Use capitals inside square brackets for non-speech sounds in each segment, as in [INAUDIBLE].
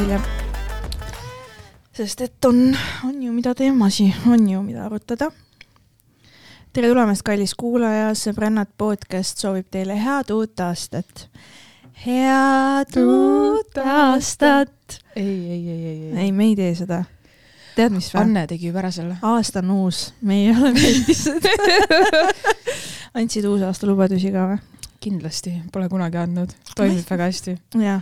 algusest hiljem. sest et on, on ju mida teemasi, on ju mida arutada. tere tulemast, kallis kuulaja, sõbrannad podcast soovib teile head uut aastat. head uut aastat. ei, ei, ei, ei, ei. ei, me ei tee seda. tead, mis või? Anne tegi juba ära selle. aasta on uus, me ei ole meeldis seda. [LAUGHS] andsid uusaasta lubadusi ka või? kindlasti, pole kunagi andnud. toimib väga hästi. jah,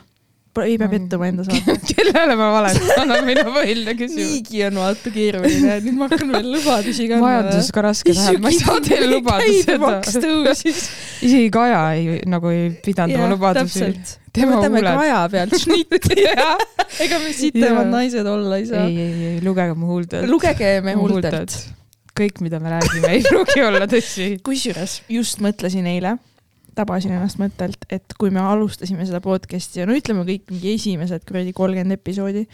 ei pea pettuma enda [LAUGHS] saates. kellele ma valetan, [LAUGHS] on minu põhiline küsimus. niigi on vaata keeruline, nüüd ma hakkan veel lubadusi kandma. majandus ka raske läheb, ma ei saa teile lubada seda. tõusis. isegi Kaja ei, nagu ei pidanud oma lubadusi. võtame huuled. kaja pealt [LAUGHS] šnitti. ega me sitemad naised olla ei saa ei,. ei, ei, lugege mu huultelt. lugege me huultelt. kõik, mida me räägime, ei pruugi olla tõsi. kusjuures just mõtlesin eile, tabasin ennast mõttelt, et kui me alustasime seda podcast'i ja no ütleme kõik mingi esimesed kuradi kolmkümmend episoodi.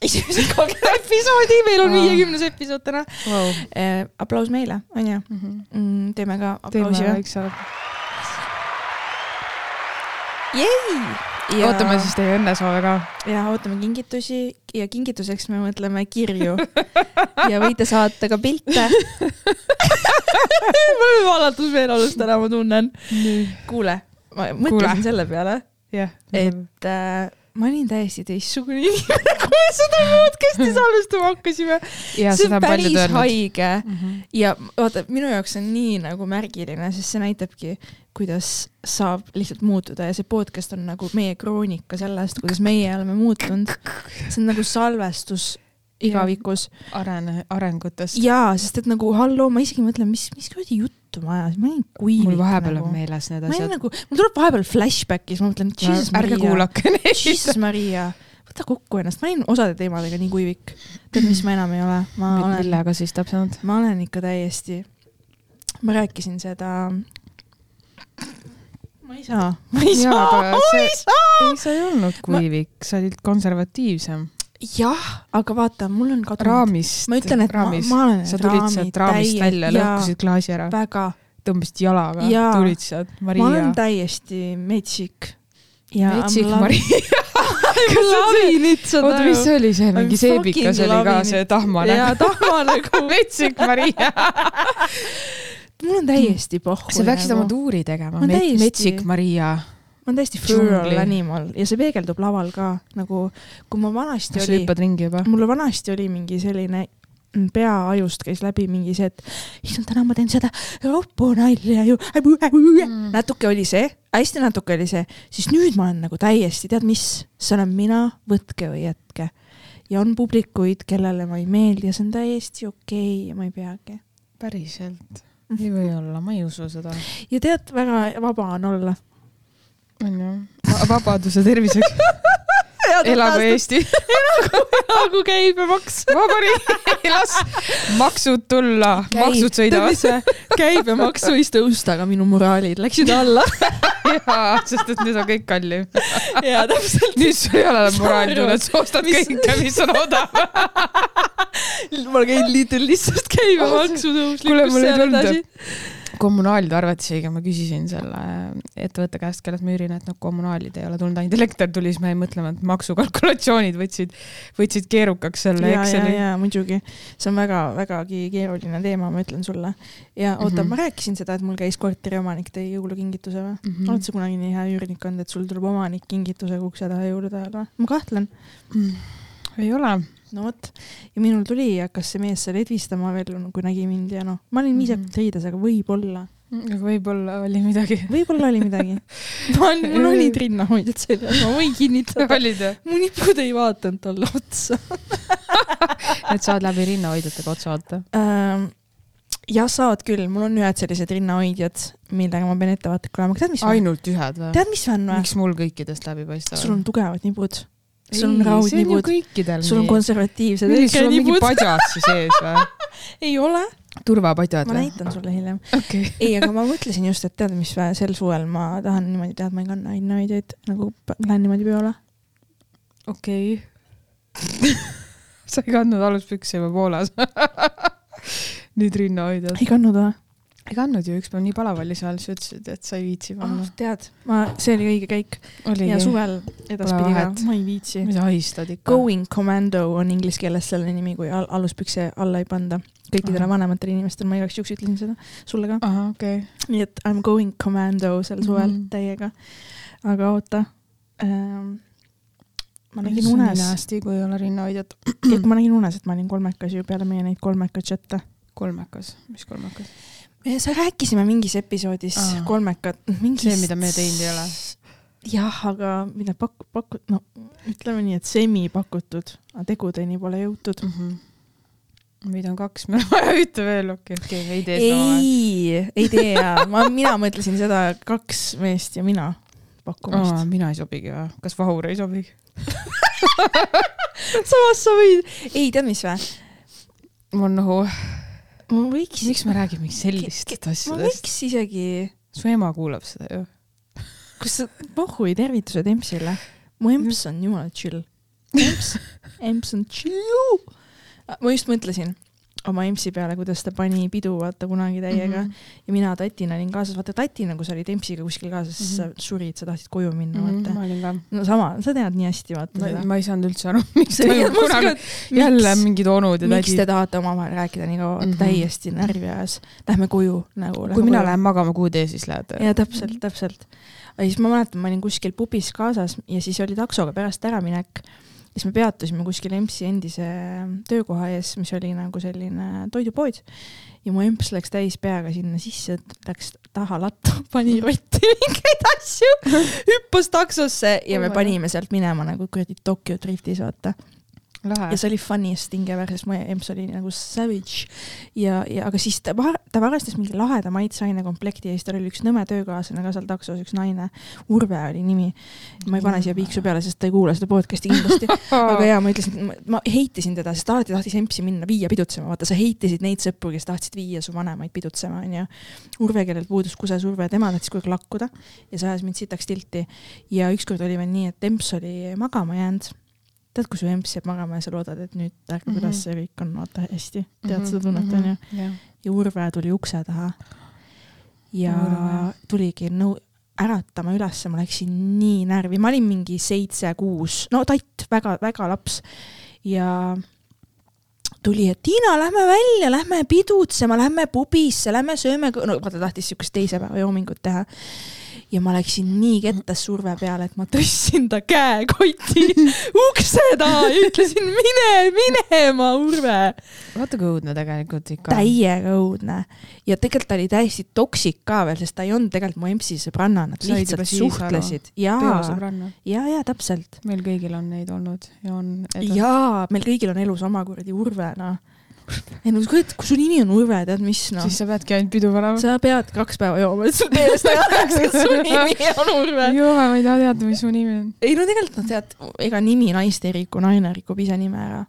esimesed [LAUGHS] kolmkümmend episoodi, meil on viiekümnes episood täna Wow. eh,. aplaus meile, onju mm,. teeme ka aplausi või? väikse. Jei! ootame siis teie õnnesoove ka. ja ootame kingitusi ja kingituseks me mõtleme kirju ja võite saata ka pilte. [LAUGHS] mul on vallatusmeeleolus täna, ma tunnen. kuule, ma mõtlesin selle peale, jah. et äh, ma olin täiesti teistsugune inimene, [LAUGHS] kui me seda podcast'i salvestama [LAUGHS] hakkasime. ja see on päris haige Mhm. ja vaata, minu jaoks on nii nagu märgiline, sest see näitabki, kuidas saab lihtsalt muutuda ja see podcast on nagu meie kroonika sellest, kuidas meie oleme muutunud. see on nagu salvestus igavikus arene, arengutest. jaa, sest et nagu halloo, ma isegi mõtlen, mis, mis kuradi juttu ma ajasin, ma olin kuivik. mul vahepeal nagu. on meeles need asjad. nagu, mul tuleb vahepeal flashback'i, siis ma mõtlen, Jesus ärge Maria, kuulake neid. Jesus Maria, võta kokku ennast, ma olin osade teemadega nii kuivik. tead, mis ma enam ei ole, ma olen millega siis täpsemalt? ma olen ikka täiesti, ma rääkisin seda. Ma ei saa, [LAUGHS] ma ei Jaa, saa, ma see- ei saa. ei, sa ei olnud kuivik, sa olid konservatiivsem. jah, aga vaata, mul on kadunud. raamist. ma ütlen, et raamis. ma, ma olen sa tulid sealt raamist välja, lõhkusid klaasi ära, väga, tõmbasid jalaga, Jaa. tulid sealt, ma Maria olen. täiesti metsik. ja metsik Maria. [LAUGHS] Oota, mis see oli, see mingi seebikas oli ka see tahmane. jaa, tahma nagu. [LAUGHS] metsik Maria. Mul on täiesti pohhu. sa peaksid oma tuuri tegema Ma, täiesti- metsik Maria. ma olen täiesti feral animal ja see peegeldub laval ka nagu, kui ma vanasti kas sa oli, hüppad ringi juba? mul vanasti oli mingi selline mm, peaajust käis läbi mingi see, et issand, täna ma teen seda ropu nalja ju mm.. natuke oli see, hästi natuke oli see, siis nüüd ma olen nagu täiesti, tead mis, see olen mina, võtke või jätke. ja on publikuid, kellele ma ei meeldi ja see on täiesti okei okay, ja ma ei peagi. päriselt? Ei või olla, ma ei usu seda. ja tead, väga vaba on olla. onju. vabaduse terviseks. [LAUGHS] [LAUGHS] elagu Eesti. nagu käibemaks. vabariik, las maksud tulla, maksud sõidavad. käibemaks võis tõusta, aga minu moraalid läksid alla. [LAUGHS] jaa, sest et nüüd on kõik kallim. jaa, täpselt. nüüd sul ei ole moraalitunnet, sa ostad Mis- kõike, mis on odav. [LAUGHS] ma käin Lidlis, sest käibemaksu tõus Kuule, mul ei tulnud- arvetisega ma küsisin selle ettevõtte käest, kellelt ma üürin, et noh, kommunaalid ei ole tulnud, ainult elekter tuli, siis ma jäin mõtlema, et maksukalkulatsioonid võtsid, võtsid keerukaks selle ja, ja, Exceli. ja muidugi, see on väga-vägagi keeruline teema, ma ütlen sulle. ja oota mm. -hmm. ma rääkisin seda, et mul käis korteriomanik tõi jõulukingituse või mm? -hmm. oled sa kunagi nii hea üürnik olnud, et sul tuleb omanik kingitusega ukse taha jõulude ajal või? ma kahtlen. ei ole. No vot, ja minul tuli ja hakkas see mees seal edvistama veel, kui nägi mind ja noh, ma olin Mhm. viisakalt riides, aga võib-olla, aga võib-olla oli midagi. võib-olla oli midagi. [LAUGHS] mul olid rinnahoidjad seljas, ma võin kinnitada. [LAUGHS] mu nipud ei vaadanud talle otsa [LAUGHS] et saad läbi rinnahoidjatega otsa vaata. ähm,. jah, saad küll, mul on ühed sellised rinnahoidjad, millega ma pean ettevaatlik olema, ainult ühed või? tead, mis on või? miks mul kõikidest läbi paistavad? sul on tugevad nipud, sul on raudnipud, sul on konservatiivsed sul on mingi padjad sees või? [LAUGHS] ei ole, turvapadjad ma või? näitan sulle hiljem. okei. [LAUGHS] ei, aga ma mõtlesin just, et tead, mis sel suvel ma tahan niimoodi teha, et ma ei kanna rinnahoidjaid nagu lähen niimoodi peole. okei. [LAUGHS] sa ei kandnud aluspükse juba Poolas. nüüd rinnahoidjad. ei kandnud või? Ei kandnud ju ükspäev nii palav oli seal, sa ütlesid, et sa ei viitsi panna oh,. tead, ma, see oli õige käik ja. suvel edaspidi ka ma ei viitsi. mis ahistad ikka? Going commando on inglise keeles selle nimi, kui al aluspükse alla ei panda. kõikidele vanematele inimestele, ma igaks juhuks ütlesin seda, sulle ka. okay.. nii et I m going commando sel suvel mm täiega. aga oota ähm,. ma nägin unes, hästi, kui ei ole rinnahoidjat. ma nägin unes, et ma olin kolmekas ju peale meie neid kolmeka chat'e. kolmekas, mis kolmekas? Sa rääkisime mingis episoodis Aa. kolmekat, mingist. See, mida me teinud ei ole.. jah, aga mida paku-, paku-, no ütleme nii, et semi pakutud, aga tegudeni pole jõutud. meid on kaks, meil on vaja ühte veel, okei okei ei tee sama. ei, ei tee jaa, ma, mina mõtlesin seda kaks meest ja mina pakkumist Aa,. mina ei sobigi või? kas Vahur ei sobigi? [LAUGHS] samas sa võid, ei tead mis vä? mul nagu, ma võiks, miks me räägime sellistest ma asjadest? võiks isegi, su ema kuulab seda ju. kas sa, pohhui tervitused Empsile. mu Emps on jumala chill. Emps, Emps on chill. ma just mõtlesin oma Empsi peale, kuidas ta pani pidu vaata kunagi täiega mm Mhm. -hmm. ja mina tatina olin kaasas, vaata tatina, kui sa olid Empsiga kuskil kaasas mm, -hmm. Mhm. sa surid, sa tahtsid koju minna mm, -hmm. vaata. ma no sama, sa tead nii hästi vaata seda. ma ei saanud üldse aru, [LAUGHS] miks toimub kunagi jälle mingid onud ja miks te tädid. tahate omavahel rääkida nii kaua mm, Mhm. -hmm. täiesti närvi ajas. Lähme koju nagu. kui mina lähen magama, kuhu te siis lähete? ja täpselt, täpselt. ja siis ma mäletan, ma olin kuskil pubis kaasas ja siis oli taksoga pärast äraminek. Siis me peatusime kuskil EMS-i endise töökoha ees, mis oli nagu selline toidupood. ja mu EMS läks täis peaga sinna sisse, läks taha lattu, [LAUGHS] pani rotti mingeid asju, hüppas taksosse ja Oh me my panime sealt minema nagu kuradi Tokyo driftis, vaata. Lahe ja. see oli funniest thing ever, sest mu emps oli nagu savage ja, ja aga siis ta, ta varastas mingi laheda maitseaine komplekti ja siis tal oli üks nõme töökaaslane ka seal taksos, üks naine, Urve oli nimi. ma ei pane siia piiksu peale, sest ta ei kuula seda podcast'i kindlasti, [LAUGHS] aga jaa, ma ütlesin, ma heitisin teda, sest ta alati tahtis empsi minna viia pidutsema, vaata sa heitisid neid sõpru, kes tahtsid viia su vanemaid pidutsema, onju. Urve, kellel puudus kusesurve, tema tahtis kogu aeg lakkuda ja see ajas mind sitaks tilti. ja ükskord oli veel nii, et emps oli magama jäänud tead, kui su emps jääb magama ja sa loodad, et nüüd ärkab mm Mhm. -hmm. üles ja kõik on vaata hästi, tead seda tunnet onju. jah. ja Urve tuli ukse taha ja Urve. tuligi nõu-, äratama ülesse, ma läksin nii närvi, ma olin mingi seitse-kuus, no tatt, väga-väga laps ja tuli, et Tiina, lähme välja, lähme pidutsema, lähme pubisse, lähme sööme, no vaata tahtis siukest teise päeva joomingut teha. Ja ma läksin nii kettas surve peale, et ma tõstsin ta käekoti [LAUGHS] ukse taha ja ütlesin mine minema, Urve. vaata kui õudne tegelikult ikka. täiega õudne ja tegelikult ta oli täiesti toksik ka veel, sest ta ei olnud tegelikult mu empsi sõbranna, nad Said lihtsalt suhtlesid ja, peosõbranna. ja, ja täpselt. meil kõigil on neid olnud ja on. jaa, meil kõigil on elus oma kuradi Urve, noh. Ei no kujuta, kui su nimi on Urve, tead mis noh siis, sa peadki ainult pidu panema. sa pead kaks päeva jooma, et sul meelest ära läheks, et su nimi on Urve. joo, ma ei taha teada, mis su nimi on. ei no tegelikult noh, tead, ega nimi naist ei riku, naine rikub ise nime ära.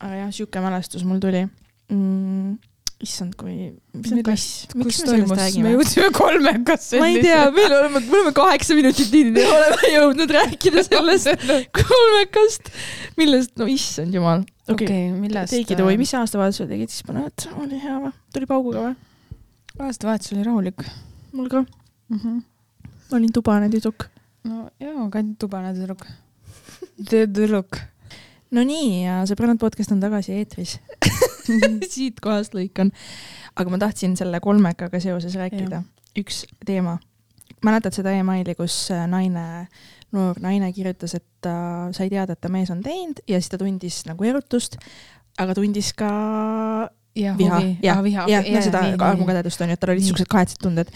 aga jah, sihuke mälestus mul tuli mm,. issand, kui, mis on kass, miks me sellest toimus, me räägime? jõudsime kolmekasse. ma ei tea, meil oleme, me oleme kaheksa minutit nii, me oleme jõudnud rääkida sellest [LAUGHS] kolmekast, millest, no issand jumal. okei okay., okei, millest? tegid või, mis aastavahetusel tegid siis põnevat, oli hea või? tuli pauguga või? aastavahetus oli rahulik mul ka, mm. -hmm. ma olin tubane tüdruk. no jaa, ainult tubane tüdruk. tüdruk. No nii ja sõbrannad podcast on tagasi eetris. [LAUGHS] siit kohast lõikan. aga ma tahtsin selle kolmekaga seoses rääkida. üks teema. mäletad seda emaili, kus äh, naine, noor naine kirjutas, et ta sai teada, et ta mees on teinud ja siis ta tundis nagu erutust, aga tundis ka ja viha, jah, viha, jah, no seda armukadedust on ju, et tal olid siuksed kahetsed tunded.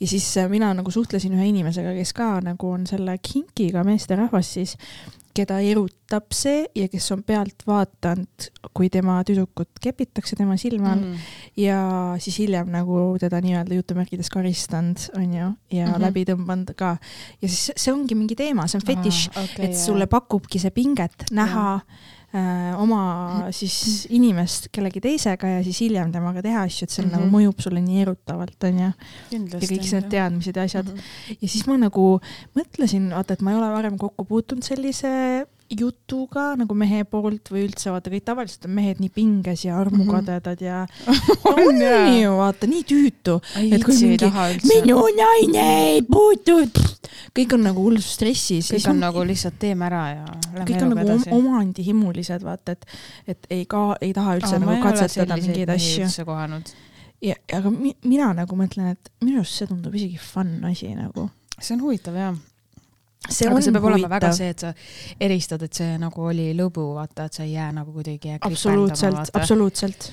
ja siis äh, mina nagu suhtlesin ühe inimesega, kes ka nagu on selle kinkiga meesterahvas siis, keda erutab see ja kes on pealt vaadanud, kui tema tüdrukut kepitakse tema silma all mm. ja siis hiljem nagu teda nii-öelda jutumärkides karistanud, onju, ja mm. -hmm. läbi tõmmanud ka. ja siis see ongi mingi teema, see on fetiš, okay, et sulle pakubki see pinget näha äh, oma siis inimest kellegi teisega ja siis hiljem temaga teha asju, et see mm Mhm. -hmm. nagu mõjub sulle nii erutavalt, onju. ja kõik need teadmised ja asjad mm. Mhm. -hmm. ja siis ma nagu mõtlesin, vaata, et ma ei ole varem kokku puutunud sellise jutuga nagu mehe poolt või üldse vaata kõik tavaliselt on mehed nii pinges ja armukadedad ja [LAUGHS] On on jaa. ju vaata nii tüütu Et kui mingi minu naine ei puutu, kõik on nagu hullus stressis. kõik on nagu lihtsalt teeme ära ja kõik on nagu om-. omandihimulised, vaata, et, et ei ka, ei taha üldse nagu katsetada mingeid asju. ja, aga mi, mina nagu mõtlen, et minu arust see tundub isegi fun asi nagu. see on huvitav jah. See aga on see peab olema väga huvitav, see, et sa eristad, et see nagu oli lõbu, vaata, et sa ei jää nagu kuidagi absoluutselt, absoluutselt.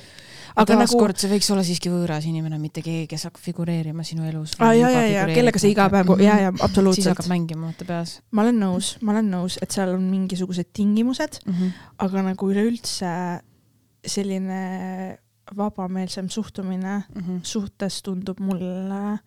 aga aga nagu, taaskord see võiks olla siiski võõras inimene, mitte keegi, kes hakkab figureerima sinu elus. aa ja, ja, ja kellega sa iga päev, ja, ja Mhm. siis hakkab absoluutselt. mängima vaata peas ma olen nõus, ma olen nõus, et seal on mingisugused tingimused, mm. -hmm. aga nagu üleüldse selline vabameelsem suhtumine Mm -hmm. suhtes tundub mulle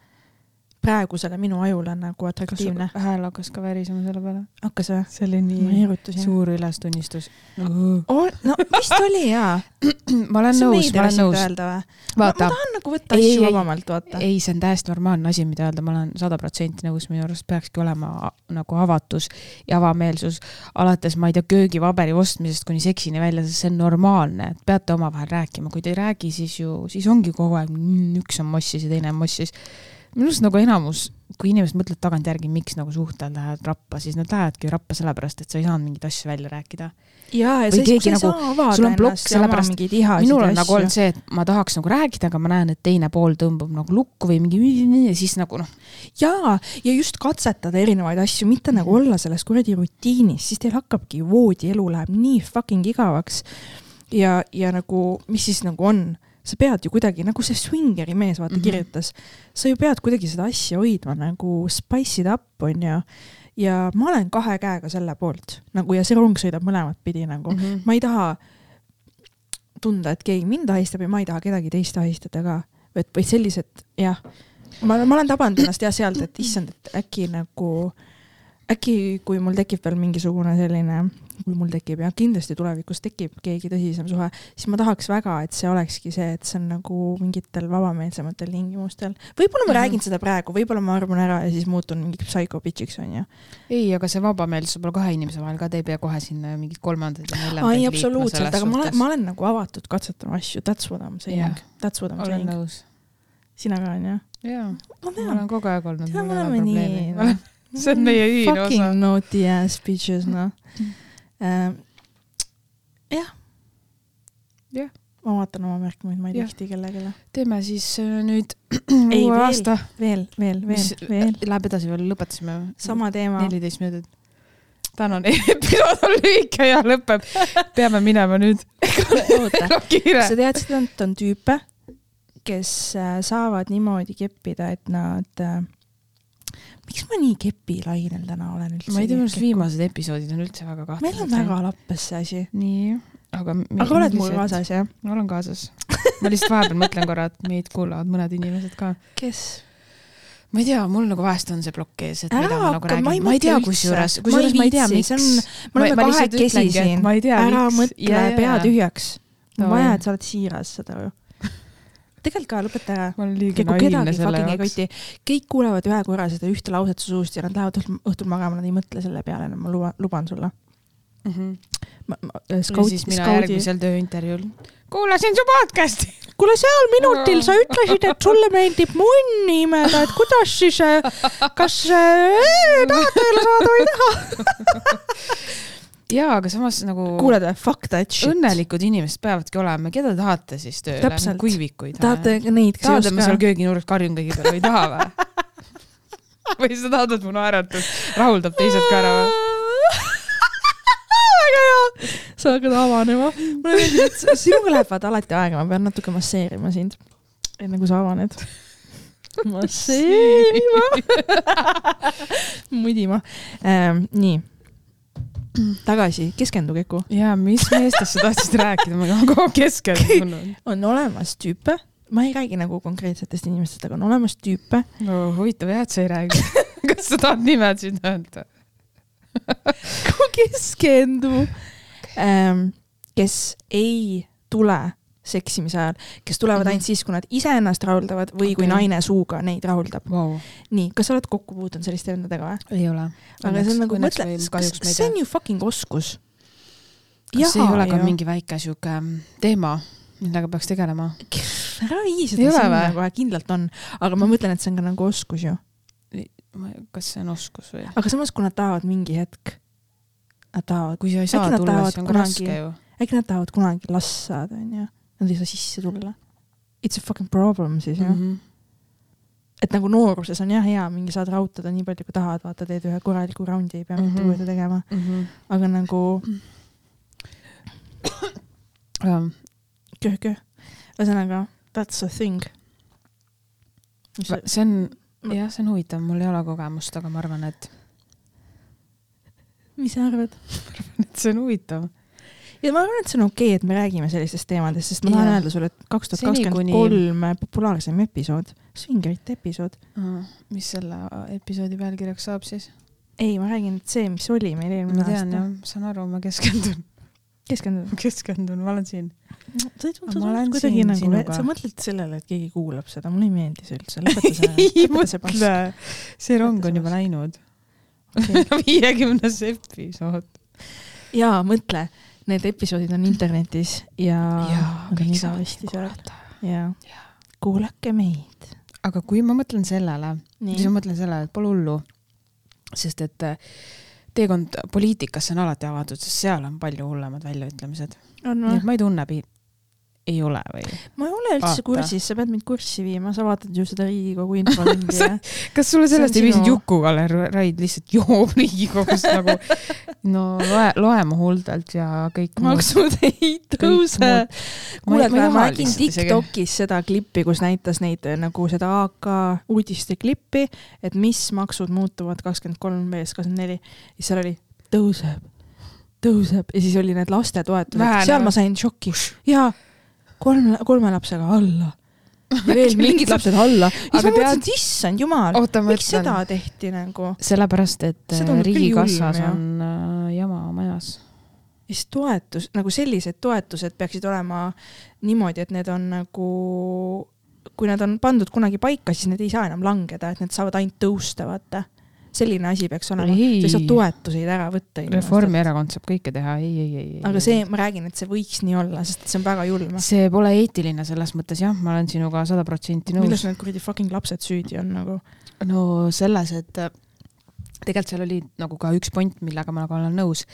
praegusele minu ajule nagu atraktiivne. hääl hakkas ka värisema selle peale? hakkas või? see oli nii suur ülestunnistus. no vist oli jaa. [CLEARS THROAT] ma olen nõus, ma olen nõus. ma tahan nagu võtta asju vabamalt, vaata. ei, see on täiesti normaalne asi, mida öelda, ma olen sada protsenti nõus, minu arust peakski olema nagu avatus ja avameelsus alates, ma ei tea, köögivaberi ostmisest kuni seksini välja, sest see on normaalne, et peate omavahel rääkima, kui te ei räägi, siis ju, siis ongi kogu aeg mm, üks on mossis ja teine on mossis. Minu arust nagu enamus, kui inimesed mõtlevad tagantjärgi, miks nagu suhted lähevad rappa, siis nad lähevadki rappa sellepärast, et sa ei saanud mingeid asju välja rääkida. jaa, ja sa ei nagu- saa avada sul on oma sellepärast- minul on nagu olnud see, et ma tahaks nagu rääkida, aga ma näen, et teine pool tõmbab nagu lukku või mingi ja siis nagu noh, jaa, ja just katsetada erinevaid asju, mitte nagu olla selles kuradi rutiinis, siis teil hakkabki voodielu läheb nii fucking igavaks. ja, ja nagu, mis siis nagu on, sa pead ju kuidagi nagu see swingeri mees vaata mm. -hmm. kirjutas, sa ju pead kuidagi seda asja hoidma nagu spice it up onju. ja ma olen kahe käega selle poolt nagu ja see rong sõidab mõlemat pidi nagu mm. -hmm. ma ei taha tunda, et keegi mind ahistab ja ma ei taha kedagi teist ahistada ka, et või sellised jah, ma, ma olen tabanud ennast jah sealt, et issand, et äkki nagu, äkki kui mul tekib veel mingisugune selline, kui mul tekib ja kindlasti tulevikus tekib keegi tõsisem suhe, siis ma tahaks väga, et see olekski see, et see on nagu mingitel vabameelsematel tingimustel. võib-olla ma Mhm. räägin seda praegu, võib-olla ma armun ära ja siis muutun mingiks psycho bitch'iks onju. ei, aga see vabameelsus olla kahe inimese vahel ka, te ei pea kohe sinna mingit kolmandat ja neljandat ei, absoluutselt, aga ma olen, ma olen nagu avatud katsetama asju, that's what I m saying Jah., that's what I m saying. sina ka onju? jaa, ma olen kogu aeg olnud, mul me oleme nii [LAUGHS] see on meie ühine osa. Fucking naughty ass bitches, noh. [LAUGHS] jah. Jah. ma vaatan oma märkmeid, ma ei teksti kellelegi. teeme siis äh, nüüd [CLEARS THROAT] Ei, uue veel. aasta, veel, veel, veel, veel. läheb edasi veel, lõpetasime sama teema. neliteist minutit. tänane [LAUGHS] episood on lühike ja lõpeb, peame minema nüüd. [LAUGHS] no kiire sa. teadsid, et on tüüpe, kes äh, saavad niimoodi keppida, et nad äh, miks ma nii kepilainel täna olen üldse? ma ei tea, minu arust viimased episoodid on üldse väga kahtlased. meil on väga lappes see asi. nii, aga. aga oled mul? kaasas, jah? ma olen kaasas. ma lihtsalt vahepeal mõtlen korra, et meid kuulavad mõned inimesed ka. kes? ma ei tea, mul nagu vahest on see plokk ees, et Ära mida ma nagu hakka, ma ei räägin. ma ei tea, kusjuures kusjuures ma ei tea, miks me oleme kahekesi siin, ära miks. mõtle pea. tühjaks. on vaja, et sa oled siiras, saad aru. Tegelikult ka, lõpeta ära. ma olen liiga kui kedagi selle fucking ei koti, kõik kuulevad ühe korra seda ühte lauset su suust ja nad lähevad õhtul, magama, nad ei mõtle selle peale enam, ma luban, luban sulle. ja Skaut, siis mina skaudi, järgmisel tööintervjuul kuulasin su podcast'i. kuule seal minutil sa ütlesid, et sulle meeldib munni imeda, et kuidas siis, kas äh, tahad tööle saada või ei taha? jaa, aga samas nagu kuuled või? Fuck that shit. õnnelikud inimesed peavadki olema, keda te tahate siis tööle Täpselt.? kuivikuid? tahate neid, kes ei tahad, et ma seal oska? kööginurgas karjun kõigi peale või ei taha või? [LAUGHS] või sa tahad, et mu naeratus rahuldab teised ka ära või? [LAUGHS] väga hea, sa hakkad avanema. mulle meeldib, et sinuga läheb vaata alati aega, ma pean natuke masseerima sind, enne kui sa avaned. [LAUGHS] masseerima, mudima ähm,. nii, tagasi, keskendu Keku. jaa, mis meestest sa tahtsid rääkida, ma olen kogu aeg keskendunud. on olemas tüüpe, ma ei räägi nagu konkreetsetest inimestest, aga on olemas tüüpe, no huvitav jah, et sa ei räägi. [LAUGHS] kas sa tahad nimesid öelda? [LAUGHS] keskendu ähm,, kes ei tule seksimise ajal, kes tulevad Mhm. ainult siis, kui nad iseennast rahuldavad või kui Okei. naine suuga neid rahuldab. wow.. nii, kas sa oled kokku puutunud selliste vendadega või? ei ole. aga see on nagu, mõtle, kas see on. ju fucking oskus. kas see ei ole ka mingi väike sihuke teema, millega peaks tegelema? [LAUGHS] ära vii seda sinna kohe, kindlalt on, aga ma mõtlen, et see on ka nagu oskus ju. kas see on oskus või? aga samas, kui nad tahavad mingi hetk, nad tahavad, kui sa ei saa tulla, siis on ka raske ju. äkki nad tahavad kunagi last saada, onju. Nad ei saa sisse tulla. It's a fucking problem siis ju mm. -hmm. et nagu nooruses on jah hea, mingi saad rahutada nii palju, kui tahad, vaata, teed ühe korraliku raundi, ei pea mm -hmm. mitte uuesti tegema. Mm -hmm. aga nagu Um, köh-köh. ühesõnaga, that's a thing. see on, jah, see on huvitav, mul ei ole kogemust, aga ma arvan, et, mis sa arvad? [LAUGHS] et see on huvitav. Ja ma arvan, et see on okei okay,, et me räägime sellistest teemadest, sest ma tahan öelda sulle, et kaks tuhat kakskümmend kolm populaarsem episood, Swingerite episood. mis selle episoodi pealkirjaks saab siis? ei, ma räägin, et see, mis oli meil eelmine ma tean aasta. jah, saan aru, ma keskendun, keskenduda. keskendun, ma olen siin. sa olen kuidagi siin nagu, sa mõtled sellele, et keegi kuulab seda, mulle ei meeldi see üldse, lõpeta see, [LAUGHS] ei mõtle, see rong on juba läinud. [LAUGHS] Viiekümnes episood. jaa, mõtle, need episoodid on internetis ja on kõik saavad kuulata. ja Jaa. kuulake meid. aga kui ma mõtlen sellele, siis ma, mõtlen sellele, et pole hullu, sest et äh, teekond poliitikasse on alati avatud, sest seal on palju hullemad väljaütlemised. nii et? ma ei tunne, ei ole või? ma ei ole üldse Vaata. kursis, sa pead mind kurssi viima, sa vaatad ju seda Riigikogu [LAUGHS] infotundi ja kas sulle sellest ei piisanud sinu- Juku-Kalle Raid lihtsalt joob Riigikogus nagu no loe, loe mu huultelt ja kõik maksud ei tõuse. kuule, ma nägin. Tiktokis seda klippi, kus näitas neid äh, nagu seda AK uudiste klippi, et mis maksud muutuvad kakskümmend kolm vees kakskümmend neli, siis seal oli tõuseb, tõuseb. Ja siis oli need lastetoetused, seal ma sain šoki. Ja kolm, kolme lapsega alla ja veel [LAUGHS] mingid lapsed alla. siis Aga ma mõtlesin, et issand jumal, miks seda tehti nagu. sellepärast, et äh, riigikassas on äh, jama majas. ja siis toetus, nagu sellised toetused peaksid olema niimoodi, et need on nagu, kui nad on pandud kunagi paika, siis need ei saa enam langeda, et need saavad ainult tõusta, vaata. Selline asi peaks olema, sa ei saa ei, toetuseid ära võtta. Reformierakond saab kõike teha, ei, ei, ei, ei. aga see, ma räägin, et see võiks nii olla, sest see on väga julm. see pole eetiline selles mõttes jah, ma olen sinuga sada protsenti milles nõus. need kuradi fucking lapsed süüdi on nagu? no selles, et tegelikult seal oli nagu ka üks point, millega ma nagu olen nõus,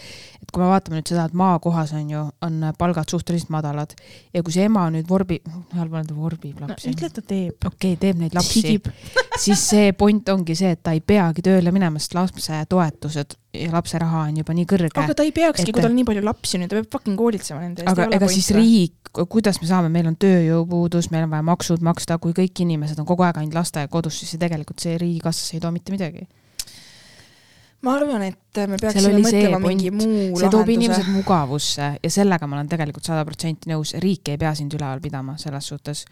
et kui me vaatame nüüd seda, et maakohas on ju, on palgad suhteliselt madalad ja kui see ema nüüd vorbi, halb öelda vorbib no lapsi ütle, et ta teeb. okei okay,, teeb neid lapsi, [LAUGHS] siis see point ongi see, et ta ei peagi tööle minema, sest lapse toetused ja lapse raha on juba nii kõrge. aga ta ei peakski, et- kui tal on nii palju lapsi nüüd, ta peab fucking hoolitsema nende eest. aga ega siis. riik, kuidas me saame, meil on tööjõupuudus, meil on vaja maksud maksta, kui kõik inimesed on kogu aeg ainult lastega kodus, siis see tegelikult see riigikassasse ei too mitte midagi. Ma arvan, et me peaksime mõtlema mingi muu see toob lahenduse. inimesed. mugavusse ja sellega ma olen tegelikult sada protsenti nõus, riik ei pea sind üleval pidama selles suhtes,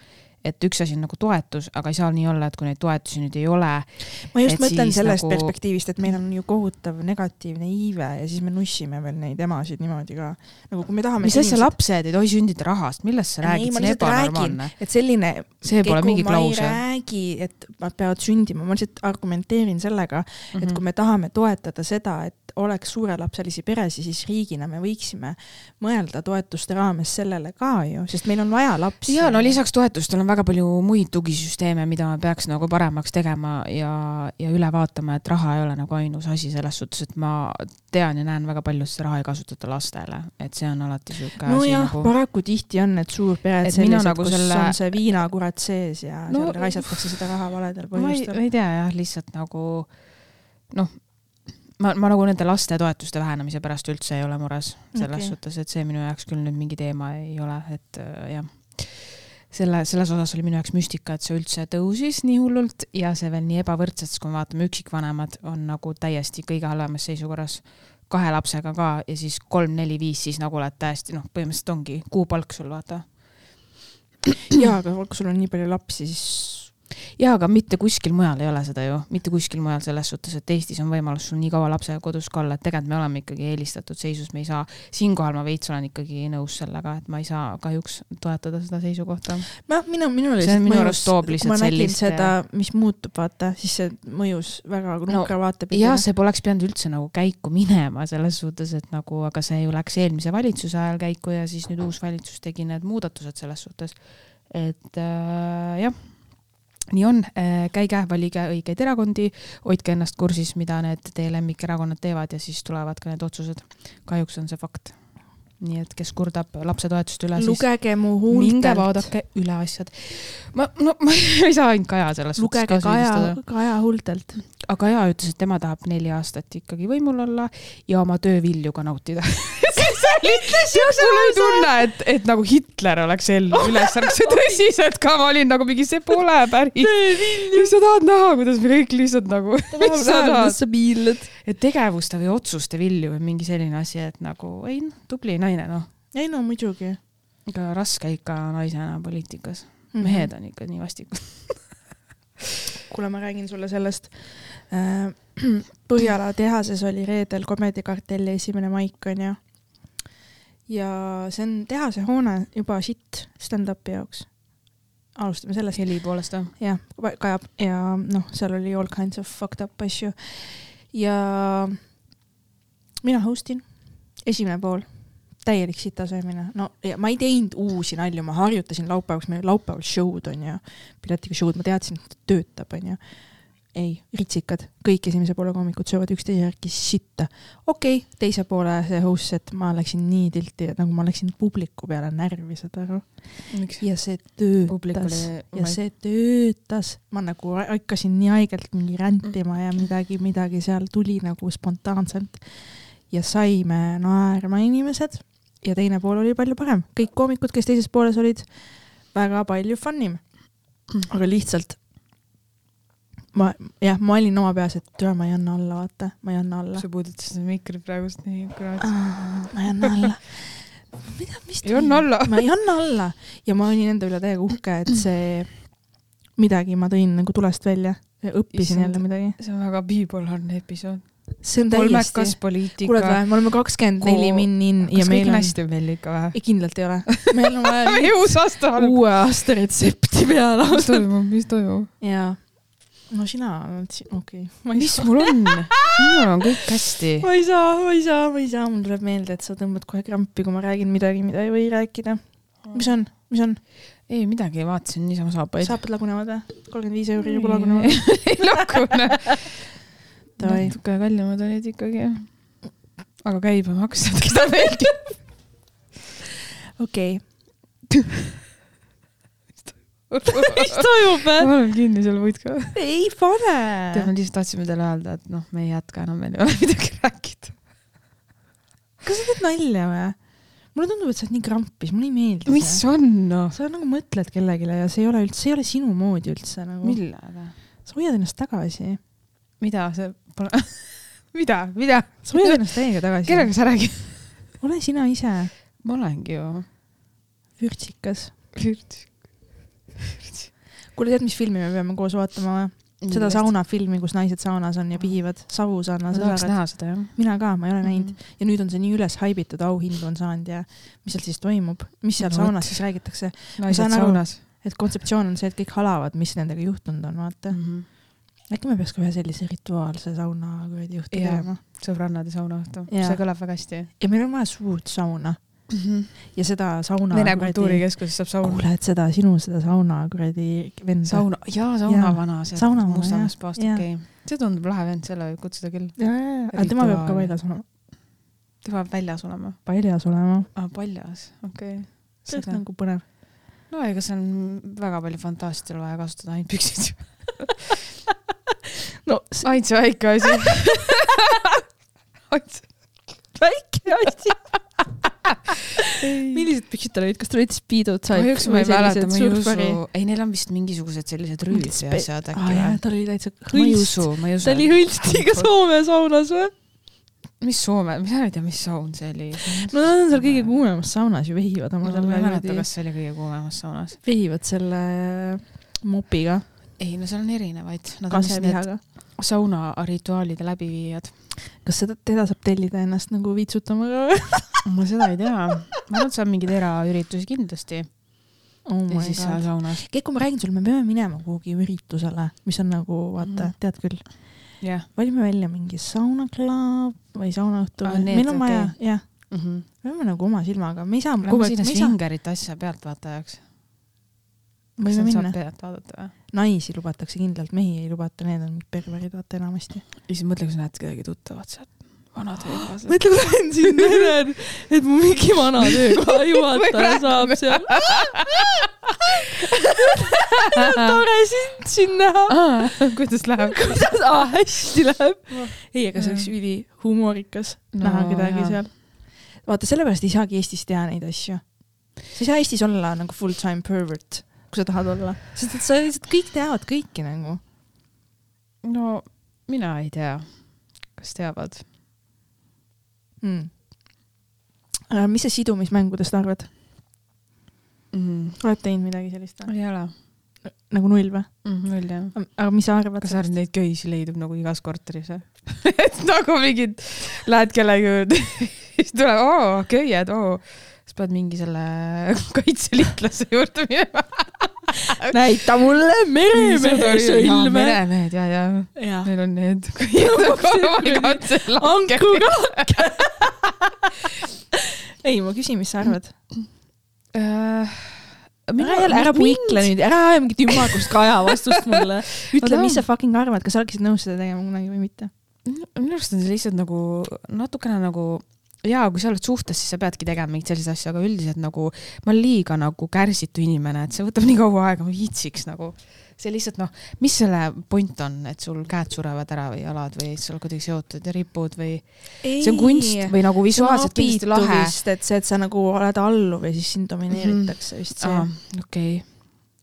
et üks asi on nagu toetus, aga ei saa nii olla, et kui neid toetusi nüüd ei ole, ma just mõtlen sellest nagu- perspektiivist, et meil on ju kohutav negatiivne iive ja siis me nussime veel neid emasid niimoodi ka. nagu kui me tahame. mis asja, lapsed ei tohi sündida rahast, millest sa räägid, see on ebanormaalne. et selline. see pole mingi ma ei klausel. räägi, et nad peavad sündima, ma lihtsalt argumenteerin sellega, et kui me tahame toetada seda, et oleks suurelapselisi peresid, siis riigina me võiksime mõelda toetuste raames sellele ka ju, sest meil on vaja lapsi. ja no lisaks toetustele on väga palju muid tugisüsteeme, mida peaks nagu paremaks tegema ja, ja üle vaatama, et raha ei ole nagu ainus asi selles suhtes, et ma tean ja näen väga palju, et seda raha ei kasutata lastele, et see on alati sihuke nojah nagu, paraku tihti on need suurpered sellised, nagu kus selle- on see viinakurat sees ja No- seal raisatakse seda raha valedel ma ei, põhjustel. ei tea jah, lihtsalt nagu noh, ma, ma nagu nende lastetoetuste vähenemise pärast üldse ei ole mures selles okay. suhtes, et see minu jaoks küll nüüd mingi teema ei ole, et äh, jah selle, selles osas oli minu jaoks müstika, et see üldse tõusis nii hullult ja see veel nii ebavõrdselt, sest kui me vaatame üksikvanemad on nagu täiesti kõige halvemas seisukorras, kahe lapsega ka ja siis kolm-neli-viis, siis nagu oled täiesti noh, põhimõtteliselt ongi kuupalk sul vaata. jaa, aga kui sul on nii palju lapsi, siis jaa, aga mitte kuskil mujal ei ole seda ju, mitte kuskil mujal selles suhtes, et Eestis on võimalus sul nii kaua lapsega kodus ka olla, et tegelikult me oleme ikkagi eelistatud seisus, me ei saa, siinkohal ma veits olen ikkagi nõus sellega, et ma ei saa kahjuks toetada seda seisukohta. ma, minu, minul See on minu arust toob lihtsalt sellist- seda, mis muutub, vaata, siis see mõjus väga nukra no, vaatepidi jah, see poleks pidanud üldse nagu käiku minema selles suhtes, et nagu, aga see ju läks eelmise valitsuse ajal käiku ja siis nüüd uus valitsus tegi need muudatused selles suhtes. et äh, jah, nii on äh,, käige, valige õigeid erakondi, hoidke ennast kursis, mida need teie lemmikerakonnad teevad ja siis tulevad ka need otsused. kahjuks on see fakt. nii et kes kurdab lapsetoetuste üle, siis lugege mu minge huultelt, vaadake üle asjad. ma, no [LAUGHS] ma ei saa ainult Kaja selles suhtes lugege ka Kaja süüdistada., Kaja huultelt. aga Kaja ütles, et tema tahab neli aastat ikkagi võimul olla ja oma töövilju ka nautida. [LAUGHS] mul oli tunne, et, et nagu Hitler oleks ellu üles ärganud, see tõsiselt ka, ma olin nagu mingi, see pole päris. sa tahad näha, kuidas me kõik lihtsalt nagu, mis [LAUGHS] sa tahad, sa piinled. et tegevuste või otsuste vilju või mingi selline asi, et nagu ei noh, tubli naine noh, ei no muidugi. ega raske ikka naisena poliitikas, Mhm. mehed on ikka nii vastikud. [LAUGHS] kuule, ma räägin sulle sellest. [CLEARS THROAT] Põhjala tehases oli reedel komedikartelli esimene maik, onju. Ja see on tehase hoone juba sitt stand-up'i jaoks. alustame sellest. heli poolest või? jah, kajab ja noh, seal oli all kinds of fucked up asju. ja mina host in, esimene pool, täielik sitasöömine, no ja ma ei teinud uusi nalju, ma harjutasin laupäevaks, meil laupäeval show'd onju, piletiga show'd, ma teadsin, et ta töötab onju. ei, ritsikad, kõik esimese poole koomikud söövad üksteise järgi sitta. okei okay,, teise poole see host, et ma läksin nii tilti, et nagu ma läksin publiku peale närvi, saad aru. ja see töötas. Oli ja see töötas, ma nagu hakkasin nii haigelt mingi rändima ja midagi, midagi seal tuli nagu spontaanselt. Ja saime naerma inimesed ja teine pool oli palju parem, kõik koomikud, kes teises pooles olid, väga palju fun im, aga lihtsalt ma jah, ma olin oma peas, et türa, ma ei anna alla, vaata, ma ei anna alla. sa puudutasid mikrit praegust nii kurat. ma ei anna alla. mida, mis Ei anna alla. ma ei anna alla ja ma olin enda üle täiega uhke, et see midagi ma tõin nagu tulest välja, õppisin jälle midagi. see on väga bipolaarne episood. see on kolmekas täiesti, poliitika. kuuled või, me oleme kakskümmend neli Ko- minni in ja meil on on, hästi veel ikka või? ei kindlalt ei ole, [LAUGHS] meil on vaja uus aasta on. uue aasta retsepti peale mis toimub, mis toimub? ja no sina oled siin, okei okay.. mis saa, mul on? minul on kõik hästi. ma ei saa, ma ei saa, ma ei saa, mul tuleb meelde, et sa tõmbad kohe krampi, kui ma räägin midagi, mida ei või rääkida. mis on, mis on, ei midagi, vaatasin niisama saapaid. saapad lagunevad või? kolmkümmend viis euri juba lagunevad. [LAUGHS] ei lagune. Natuke kallimad olid ikkagi. aga käibemaks, [LAUGHS] keda meeldib. okei. [LAUGHS] mis toimub ma olen kinni selle võitka. ei pane. tead, me lihtsalt tahtsime teile öelda, et noh, me ei jätka enam, meil ei ole [LAUGHS] midagi rääkida. kas sa teed nalja või? mulle tundub, et sa oled nii krampis, mulle ei meeldi mis see. on noh? sa nagu mõtled kellelegi ja see ei ole üldse, see ei ole sinu moodi üldse nagu. millega? sa hoiad ennast tagasi. mida see pole, [LAUGHS] mida, mida, sa hoiad ennast täiega tagasi. kellega sa räägid? ole sina ise ma olengi ju. vürtsikas. kuule, tead, mis filmi me peame koos vaatama või? seda. saunafilmi, kus naised saunas on ja pihivad Savusaana ma tahaks näha seda jah. mina ka, ma ei ole näinud Mhm. ja nüüd on see nii üles haibitud, auhindu on saanud ja mis seal siis toimub, mis seal No saunas siis räägitakse, naised saunas. et kontseptsioon on see, et kõik halavad, mis nendega juhtunud on, vaata mm. -hmm. äkki me peaks ka ühe sellise rituaalse sauna kuradi juhti Jaa. tegema. sõbrannade saunaõhtu, see kõlab väga hästi. ja meil on vaja suurt sauna ja seda sauna. Vene kultuurikeskuses saab saun. kuule, et seda sinu seda sauna kuradi venda. sauna, jaa, saunavana, see Saunavana, Mustamäest paast, okei. see tundub lahe vend, selle võib kutsuda küll. aga tema peab ka väljas olema, tema peab väljas olema. paljas olema. aa, paljas, okei okay.. see oleks nagu põnev. no ega see on väga palju fantaasiat ei ole vaja kasutada, ainult püksid. [LAUGHS] no ainult see väike asi. ainult see väike asi. Millised püksid tal olid, kas tal olid speedo type kahjuks ma ei mäleta, ma ei usu, ei neil on vist mingisugused sellised rüüd Mingid ja asjad aa äkki jaa, või? tal oli täitsa ma ei hõlst. usu, ma ei usu ta oli. hõlstiga Soome saunas või? mis Soome, mina ei tea, mis saun see oli. no nad on seal kõige kuumemas saunas ju vehivad oma ma ei selle mäleta, kas see oli kõige kuumemas saunas. vehivad selle mopiga. ei no seal on erinevaid, siis need kasevihaga. saunarituaalide läbiviijad. kas seda, teda saab tellida ennast nagu viitsutama ka või [LAUGHS] ma seda ei tea, ma arvan, et saab mingeid eraüritusi kindlasti oh ja siis seal saunas. Keiko, ma räägin sulle, me peame minema kuhugi üritusele, mis on nagu vaata mm., tead küll, jah valime välja mingi saunaklaab või saunaõhtu need, meil on vaja okei., jah, mm. -hmm. me peame nagu oma silmaga, me ei saa aeg, sinna svingerite asja pealtvaatajaks. Võime minna. pealt vaadata või? naisi lubatakse kindlalt, mehi ei lubata, need on perverid vaata enamasti. ja siis mõtle, kui sa näed kedagi tuttavat sealt, vana töökaaslased. mõtle, kui lähen sinna ja näen, et mu mingi vana töökoha juhataja saab seal. [LAUGHS] tore sind siin näha. kuidas läheb? [LAUGHS] kuidas ah, hästi läheb. ei, aga see oleks ülihumoorikas No no, näha kedagi jaa. seal. vaata, sellepärast ei saagi Eestis teha neid asju. sa ei saa Eestis olla nagu full time pervert, kui sa tahad olla, sest et sa lihtsalt kõik teavad kõiki nagu. no mina ei tea, kas teavad. Mm. mis sa sidumismängudest arvad? mm.. oled teinud midagi sellist või? ei ole nagu null või? mm,. null jah. aga mis sa arvad kas sa arvad, neid köisi leidub nagu igas korteris või? [LAUGHS] et nagu mingid, lähed kellegi juurde, siis tuleb, oo, köied, oo. siis pead mingi selle [LAUGHS] kaitseliitlase juurde minema. [LAUGHS] näita mulle meremehe sõlme. meremehed ja, ja jaa. meil on need köied. ankrurakk. ei, ma küsin, mis sa arvad? ära jälle, ära puikle nüüd, ära aja mingit ümmargust kaja vastust mulle. [LAUGHS] ütle, mis sa fucking arvad, kas sa oleksid nõus seda tegema kunagi või mitte? minu arust on see lihtsalt nagu natukene nagu jaa, kui sa oled suhtes, siis sa peadki tegema mingeid selliseid asju, aga üldiselt nagu ma olen liiga nagu kärsitu inimene, et see võtab nii kaua aega, ma viitsiks nagu. see lihtsalt noh, mis selle point on, et sul käed surevad ära või jalad või oled kuidagi seotud ja ripud või see on kunst või nagu visuaalselt kindlasti lahe. et see, et sa nagu oled alluv ja siis sind domineeritakse vist see. okei,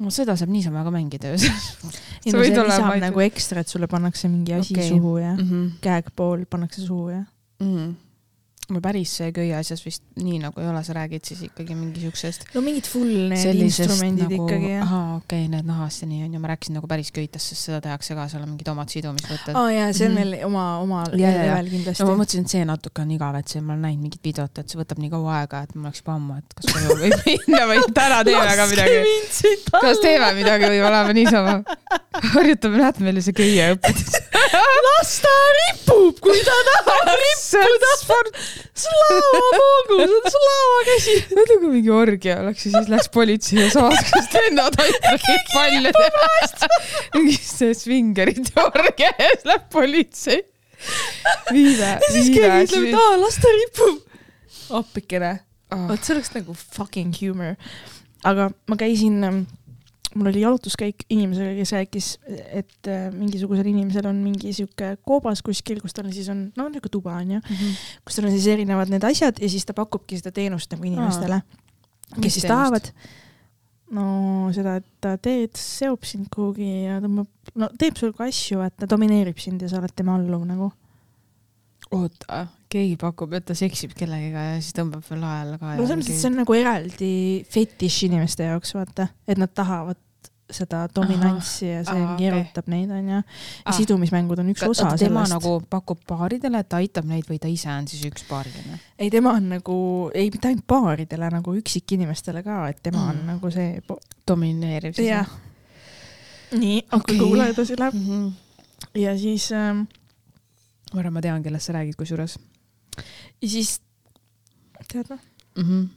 no seda saab niisama ka mängida ju. [LAUGHS] ei no see lisab nagu ekstra, et sulle pannakse mingi asi Okei. suhu ja Mhm. käegpool pannakse suhu ja. mm.. No päris see köie asjas vist nii nagu ei ole, sa räägid siis ikkagi mingi siuksest no mingid full need instrumendid nagu, ikkagi jah. ahaa, okei okay,, need nahast ja nii on ju, ma rääkisin nagu päris köitest, sest seda tehakse ka, seal on mingid omad sidumisvõtted aa jaa, see on Mhm. veel oma, oma ja. level kindlasti no ma mõtlesin, et see natuke on igav, et see, ma olen näinud mingit videot, et see võtab nii kaua aega, et mul oleks juba ammu, et kas koju võib minna või täna teeme ka midagi. kas teeme midagi või oleme niisama? harjutame, näete, meil see köie õpetus. [LAUGHS] las ta ripub, kui ta tahab [LAUGHS] rippuda. Slava-Vogu, see on Slava käsi. mõtle, kui mingi orgia oleks ja siis läks politsei ja samasugust vennad aitasid palle teha. mingi see svingerite orgia ja siis läheb politsei. viive, ja siis viive keegi ütleb, et aa, las ta ripub. appikene, Ah, vot see oleks nagu fucking humor. aga ma käisin, mul oli jalutuskäik inimesega, kes rääkis, et äh, mingisugusel inimesel on mingi sihuke koobas kuskil, kus tal siis on, no niisugune tuba on ju, kus tal on siis erinevad need asjad ja siis ta pakubki seda teenust nagu inimestele, Mis kes siis teenust? tahavad. no seda, et ta teed, seob sind kuhugi ja tõmbab, no teeb sinuga asju, et ta domineerib sind ja sa oled tema alluv nagu. oota, keegi pakub, et ta seksib kellegiga ja siis tõmbab veel alla ka. no selles mõttes, et see on nagu eraldi fetiš inimeste jaoks, vaata, et nad tahavad seda dominantsi ja see okei. keerutab neid, onju. ja Ah. sidumismängud on üks osa tema sellest nagu pakub paaridele, et ta aitab neid või ta ise on siis üks paariline? ei, tema on nagu, ei mitte ainult paaridele, nagu üksikinimestele ka, et tema mm. On nagu see domineeriv siis jah. nii, aga Okei. kuula edasi läheb mm. -hmm. ja siis ähm,, ma arvan, ma tean, kellest sa räägid, kusjuures ja siis tead või? mm. -hmm.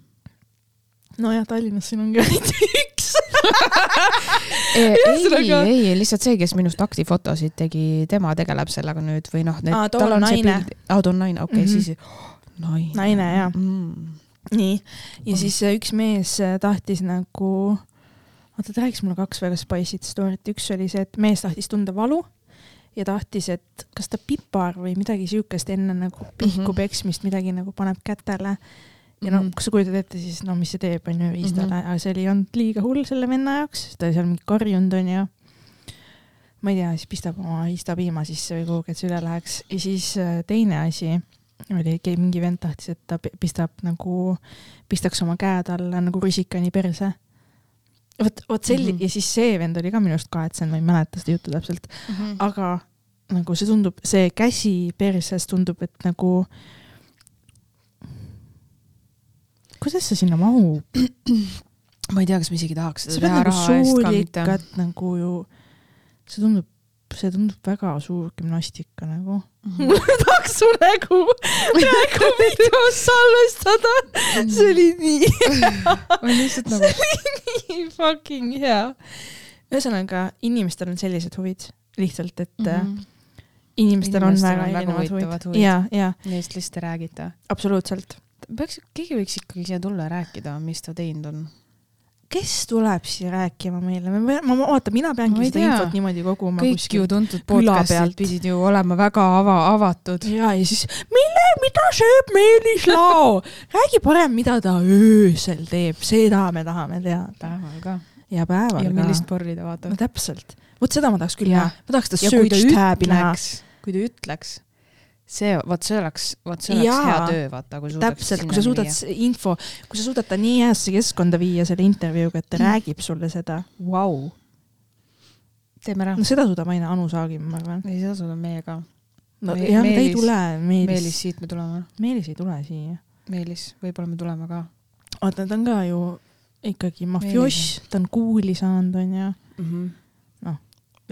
nojah, Tallinnas siin ongi ainult üks. [LAUGHS] ei, Ühesõnaga- ei, ei, lihtsalt see, kes minust aktifotosid tegi, tema tegeleb sellega nüüd või noh, Aa, too on naine.. aa, too on naine, okei okay,, Mhm. siis naine. Naine, jaa. mm.. nii, ja siis äh, üks mees äh, tahtis nagu, oota, ta rääkis mulle kaks väga spice'it story't, üks oli see, et mees tahtis tunda valu ja tahtis, et kas ta pipar või midagi siukest enne nagu pihku Mhm. peksmist midagi nagu paneb kätele. ja no Mhm. kui sa kujutad ette, siis no mis see teeb, on ju riistale mm. -hmm. aga see oli olnud liiga hull selle venna jaoks, ta oli seal mingi karjunud, on ju. ma ei tea, siis pistab oma riistapiima sisse või kuhugi, et see üle läheks ja siis äh, teine asi oli, mingi vend tahtis, et ta pi- pistab nagu, pistaks oma käed alla nagu rusikani perse. vot, vot selli- mm. -hmm. ja siis see vend oli ka minu arust kahetsenud, ma ei mäleta seda juttu täpselt, aga nagu see tundub, see käsi perses tundub, et nagu. kuidas see sinna mahub? ma ei tea, kas ma isegi tahaks sa seda pead teha nagu raha eest ka mitte. nagu ju, see tundub, see tundub väga suur gümnastika nagu. Mhm. tahaks su nägu praegu videos salvestada, see oli nii, lihtsalt nagu, nii fucking hea. ühesõnaga, inimestel on sellised huvid lihtsalt, et mm -hmm. inimestel on väga erinevad huvid huvid. ja, ja neist lihtsalt ei räägita. absoluutselt. peaks, keegi võiks ikkagi siia tulla ja rääkida, mis ta teinud on. Kes tuleb siia rääkima meile, ma, ma, oota, mina Ma peangi ei seda tea. infot niimoodi koguma kõik ju tuntud podcast'id pidid ju olema väga ava, avatud. ja, ja siis, mille, mida sööb Meelis Lao? [LAUGHS] räägi parem, mida ta öösel teeb, seda me tahame teada. päeval ka. ja päeval ja ka. millist porri ta vaatab no. täpselt, vot seda ma tahaks küll näha, ma tahaks ja ta search tab'i näha. kui ta ütleks, see, vot see oleks, vot see oleks Jaa. hea töö, vaata, kui suudaks täpselt, kui sa suudad s- info, kui sa suudad ta nii heasse keskkonda viia selle intervjuuga, et ta Mm. räägib sulle seda, vau. teeme ära no. seda suudab aina Anu Saagim, ma arvan. ei, seda suudame meie ka. no Me- jah, ta ei tule, Meelis, siit me tuleme. Meelis ei tule siia. Meelis, võib-olla me tuleme ka vaata, ta on ka ju ikkagi mafioss, ta on kuuli saanud, onju. mm. -hmm.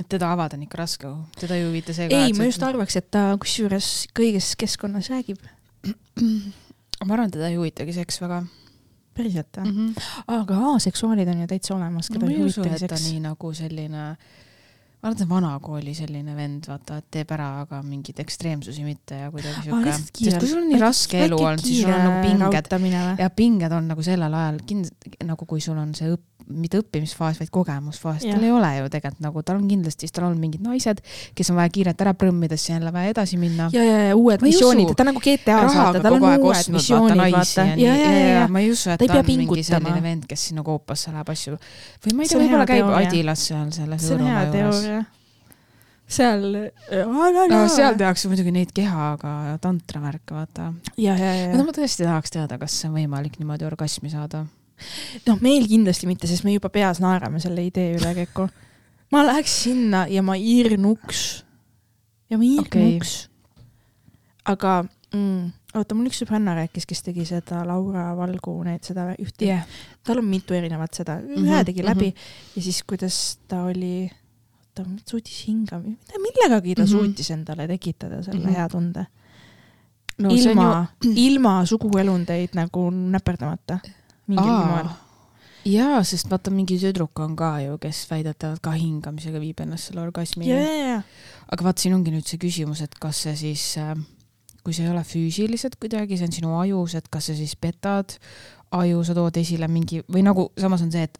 Et teda avada on ikka raske, teda ei huvita see ka. ei, ma just arvaks, et ta kusjuures kõiges keskkonnas räägib. ma arvan, teda ei huvitagi seks väga päriselt või? mm. -hmm. aga aseksuaalid on ju täitsa olemas, no keda ma ei ei usu, huvita et ta seks. nii nagu selline, ma arvan, et vanakooli selline vend, vaata, et teeb ära, aga mingeid ekstreemsusi mitte ja kuidagi siuke. sest kui sul on nii raske elu olnud, siis sul on nagu pinged ja pinged on nagu sellel ajal kind-, nagu kui sul on see õpp-, mitte õppimisfaas, vaid kogemusfaas, tal ei ole ju tegelikult nagu, tal on kindlasti, tal on mingid naised, kes on vaja kiirelt ära prõmmida, siis jälle vaja edasi minna. ja, ja, ja uued missioonid ta nagu GTA-s vaata, tal on uued missioonid, vaata. ja, ja, ja, ma ei usu, et Ta ta, on mingi selline vend, kes sinna koopasse läheb asju või ma ei tea, võib-olla käib. Adilas seal selles Võrumaa juures. seal. no seal tehakse muidugi neid kehaga tantravärke, vaata. ja, ja, ja, no ma tõesti tahaks teada, kas see on võimalik niimoodi orgasmi saada. noh, meil kindlasti mitte, sest me juba peas naerame selle idee üle, Keiko. ma läheks sinna ja ma hirnuks. ja ma hirnuks okay.. aga mm, oota, mul üks sõbranna rääkis, kes tegi seda Laura Valgu, need seda ühte yeah., tal on mitu erinevat seda, ühe mm -hmm, tegi läbi mm -hmm. ja siis, kuidas ta oli, ta suutis hingama, millegagi ta mm. -hmm. suutis endale tekitada selle mm. -hmm. hea tunde no ilma, [CLEARS THROAT] ilma suguelundeid nagu näperdamata mingil moel. jaa, sest vaata, mingi tüdruk on ka ju, kes väidetavalt ka hingamisega viib ennast selle orgasmini ja, ja, ja, aga vaat siin ongi nüüd see küsimus, et kas see siis, kui see ei ole füüsiliselt kuidagi, see on sinu ajus, et kas sa siis petad aju, sa tood esile mingi või nagu samas on see, et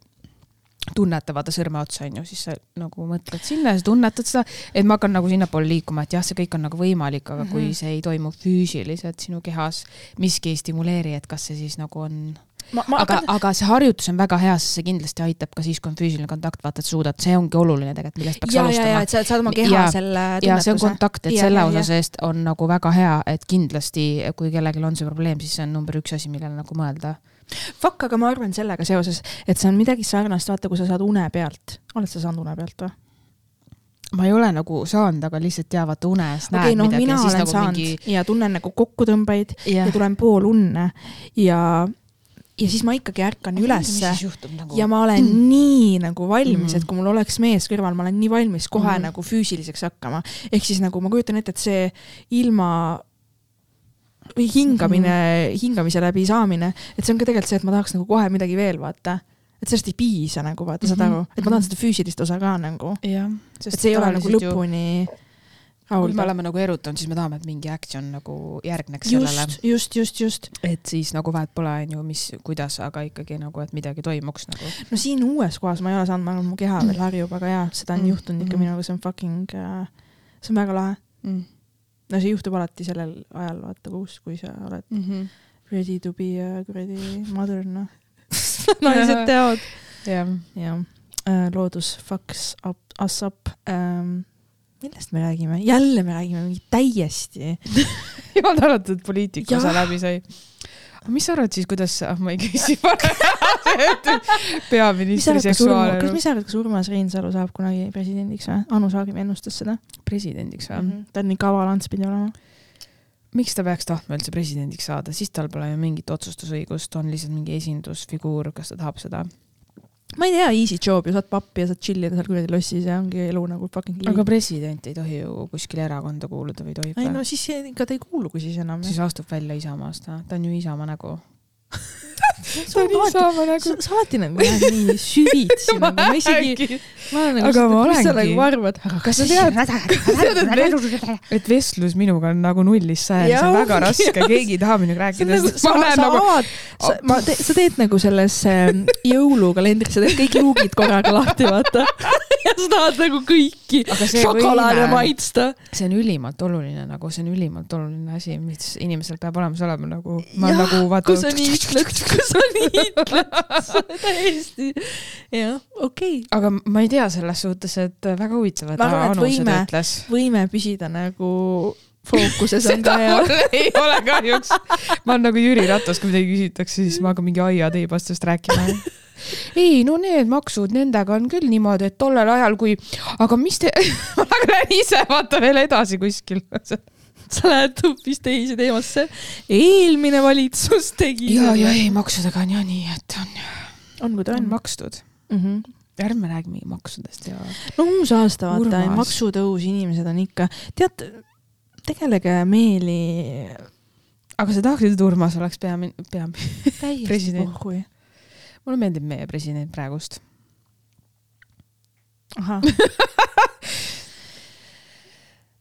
tunneta vaata sõrme otsa onju, siis sa nagu mõtled sinna ja sa tunnetad seda, et ma hakkan nagu sinnapoole liikuma, et jah, see kõik on nagu võimalik, aga mm -hmm. kui Mhm. see ei toimu füüsiliselt sinu kehas, miski ei stimuleeri, et kas see siis nagu on aga hakkan,, aga see harjutus on väga hea, sest see kindlasti aitab ka siis, kui on füüsiline kontakt, vaata, et suudad, see ongi oluline tegelikult, millest peaks ja, alustama ja, et sa saad oma keha Ja- selle ja see on tunnetuse. kontakt, et Ja, selle ja, osas eest on nagu väga hea, et kindlasti, kui kellelgi on see probleem, siis see on number üks asi, millele nagu mõelda. Fuck, aga ma arvan sellega seoses, et see on midagi sarnast, vaata, kui sa saad une pealt. oled sa saanud une pealt või? ma ei ole nagu saanud, aga lihtsalt jaa, vaata unes okei näed okay,, noh, midagi ja siis nagu saanud mingi ja tunnen nagu kokkutõmbeid ja, ja tulen pool unne ja, ja siis ma ikkagi ärkan ülesse nagu... ja ma olen mm. nii nagu valmis, Mhm. et kui mul oleks mees kõrval, ma olen nii valmis kohe mm. -hmm. nagu füüsiliseks hakkama. ehk siis nagu ma kujutan ette, et see ilma või hingamine mm, -hmm. hingamise läbi saamine, et see on ka tegelikult see, et ma tahaks nagu kohe midagi veel vaata. et sellest ei piisa nagu vaata, saad Mhm. aru, et ma tahan seda füüsilist osa ka nagu, et see ei ole nagu lõpuni kui me oleme nagu erutanud, siis me tahame, et mingi action nagu järgneks sellele. just, just, just, just. et siis nagu vahet pole, onju, mis, kuidas, aga ikkagi nagu, et midagi toimuks nagu. no siin uues kohas ma ei ole saanud, ma arvan, mu keha veel harjub, aga jaa, seda on Mm, juhtunud ikka mhm. minuga, see on fucking, see on väga lahe. Mm no see juhtub alati sellel ajal, vaata kuus, kui sa oled -hmm. ready to be a kuradi mother, noh. [LAUGHS] naised teavad. jah, jah, loodus fucks up, us up ähm,. Millest me räägime? jälle me räägime mingi täiesti. jumal tänatud, et poliitika osa läbi sai. mis sa arvad siis, kuidas sa, ma ei küsi [LAUGHS] peaministri arvad, kas mis sa arvad, kas Urmas Reinsalu saab kunagi presidendiks või? Anu Saagim ennustas seda presidendiks või mm? -hmm. ta on nii kaval ants pidi olema. miks ta peaks tahtma üldse presidendiks saada, siis tal pole ju mingit otsustusõigust, on lihtsalt mingi esindusfiguur, kas ta tahab seda. Ma ei tea, easy job ju, saad pappi ja saad chill ida seal kuradi lossis ja ongi elu nagu fucking aga president ei tohi ju kuskile erakonda kuuluda või tohib ei no? siis see- ega ta ei kuulugi siis enam. siis astub välja Isamaast, ta on ju Isamaa nägu. Sa oled alati, sa, sa alati nagu lähed nii süvitsi [LAUGHS] nagu, ma isegi, ma olen nagu Aga ma mis sa olengi- nagu arvad, kas sa tead, [LAUGHS] et vestlus minuga on nagu nullist sajani, see on väga [LAUGHS] raske, keegi ei taha minuga rääkida, nagu, sa, sa nagu, sa, ma sa teed nagu selles jõulukalendris, sa teed kõik luugid korraga lahti, vaata. Ja [LAUGHS] sa tahad nagu kõiki šokolaade maitsta. see on ülimalt oluline nagu, see on ülimalt oluline asi, mis inimesel peab olemas olema nagu, ma Jah, nagu vaata kui sa nii ütled, kui sa nii ütled, [LAUGHS] täiesti, jah, okei okay.. aga ma ei tea selles suhtes, et väga huvitav, et Ma arvan, et Anu seda ütles. võime püsida nagu fookuses [LAUGHS] on hea. mul ei ole kahjuks. ma olen nagu Jüri Ratas, kui midagi küsitakse, siis ma hakkan mingi aiateipastast rääkima. Ei no need maksud, nendega on küll niimoodi, et tollel ajal, kui, aga mis te, [LAUGHS] ma lähen ise vaata veel edasi kuskil. [LAUGHS] sa lähed hoopis teise teemasse. eelmine valitsus tegi. ja, ja ei, maksudega on ja nii, et on, on kui ta on on. makstud. Mm -hmm. ärme räägi mingi maksudest ja. no uus aasta, vaata, maksutõus, inimesed on ikka, tead, tegelege meeli aga sa tahaksid, et Urmas oleks peamin-, peam-, täiesti President. pohhui. Mulle meeldib meie president praegust. ahah [LAUGHS]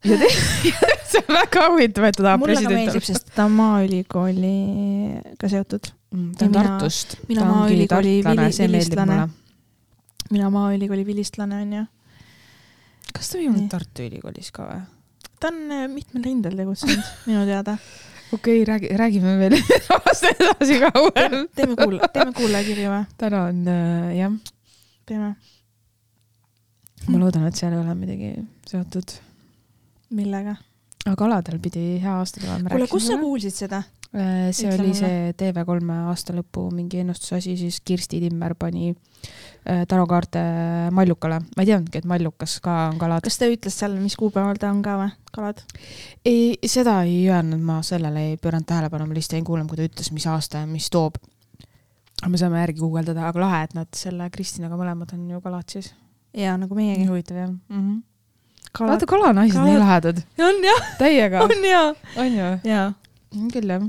[LAUGHS] see on väga huvitav, et ta tahab mulle ka president meeldib, sest ta on Maaülikooliga seotud. Mm, ta on Ja mina- Tartust. mina Maaülikooli vilistlane. mina Maaülikooli vilistlane onju. kas ta ei olnud. Tartu Ülikoolis ka või? ta on äh, mitmel rindel tegutsenud, minu teada. [LAUGHS] okei okay,, räägi, räägime veel [LAUGHS] temast edasi kauem. teeme kuula, teeme kuulajakirju või? täna on äh, jah, teeme. ma loodan, et seal ei ole midagi seotud. millega? aga aladel pidi hea aasta tulema. kuule, kus sa kuulsid seda? See Ütle oli mulle. see TV3 aasta lõpu mingi ennustusasi, siis Kirsti Timmer pani äh, tarokaarte Mallukale. ma ei teadnudki, et Mallukas ka on kalad. kas ta ütles seal, mis kuupäeval ta on ka või, kalad? ei, seda ei öelnud, ma sellele ei pööranud tähelepanu, ma lihtsalt jäin kuulama, kui ta ütles, mis aasta ja mis toob. me saame järgi guugeldada, aga lahe, et nad selle Kristinaga mõlemad on ju kalad siis. jaa, nagu meiegi. huvitav jah mm. -hmm. kalad vaata, kalanaised, kalad- nii lahedad. on jah, täiega. [LAUGHS] on jaa. on ju? jaa, küll jah.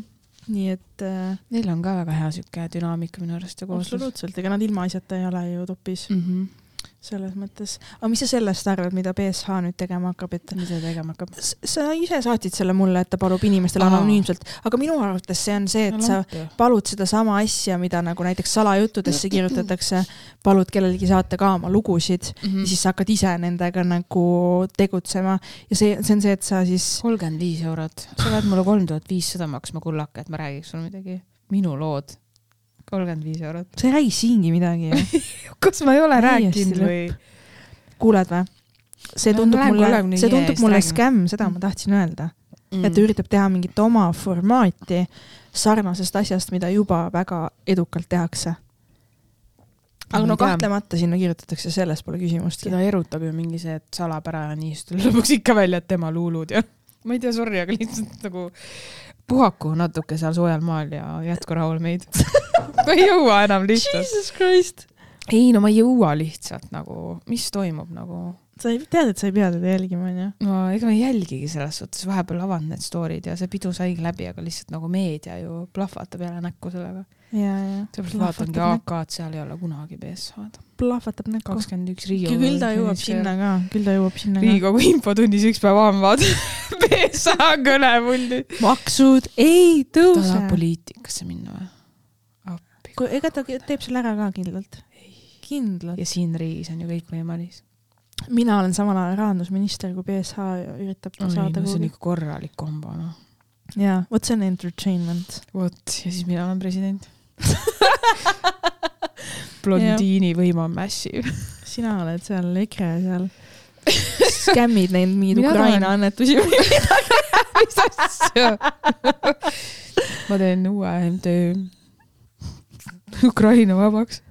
Nii et äh, Neil on ka väga hea sihuke dünaamika minu arust ja kooslus. absoluutselt, ega nad ilmaasjata ei ole ju topis Mm -hmm. Selles mõttes. aga mis sa sellest arvad, mida BSH nüüd tegema hakkab, et mida ta tegema hakkab? sa ise saatsid selle mulle, et ta palub inimestele anonüümselt, aga minu arvates see on see, et sa palud sedasama asja, mida nagu näiteks salajuttudesse kirjutatakse, palud kellelgi saata ka oma lugusid Mhm. ja siis sa hakkad ise nendega nagu tegutsema ja see, see on see, et sa siis, kolmkümmend viis eurot, sa pead mulle kolm tuhat viissada maksma kullaka, et ma räägiks sulle midagi. minu lood, kolmkümmend viis eurot. sa ei räägi siingi midagi ju. [LAUGHS] kas ma ei ole rääkinud või? kuuled või? see No tundub lähen mulle, 35 see tundub mulle skämm, seda ma tahtsin öelda Mm. et ta üritab teha mingit oma formaati sarnasest asjast, mida juba väga edukalt tehakse. aga no kahtlemata sinna kirjutatakse, selles pole küsimustki. seda erutab ju mingi see, et salapära ja nii, siis tuleb [LAUGHS] lõpuks ikka välja, et tema luulud ja ma ei tea, sorry, aga lihtsalt nagu puhaku natuke seal soojal maal ja jätku rahul meid. [LAUGHS] ma ei jõua enam lihtsalt. Jesus Christ. ei no ma ei jõua lihtsalt nagu, mis toimub nagu sa ei tead, et sa ei pea teda jälgima, onju. no ega ma ei jälgigi selles suhtes, vahepeal avan need story'd ja see pidu saigi läbi, aga lihtsalt nagu meedia ju plahvatab jälle näkku sellega. seepärast vaatangi AK-d, seal ei ole kunagi BSH-d. plahvatab näkku. kakskümmend üks Riigikogu. küll ta jõuab sinna ka, küll ta jõuab sinna ka. Riigikogu infotunnis üks päev avavad [LAUGHS] BSH kõnepuldi. maksud ei ta tahab tõuse. poliitikasse minna või? appi. ega ta teeb selle ära ka kindlalt. kindlalt. ja siin riigis on ju kõik võimalik. Mina olen samal ajal rahandusminister, kui BSH üritab saada no see on ikka korralik kombo noh. jaa, vot see on entertainment. vot ja siis mina olen president. [LAUGHS] blondiini võim on massive. sina oled seal EKRE seal. skämmid neid mingeid Ukraina annetusi või midagi. mis asja? ma teen uue MTÜ Ukraina vabaks.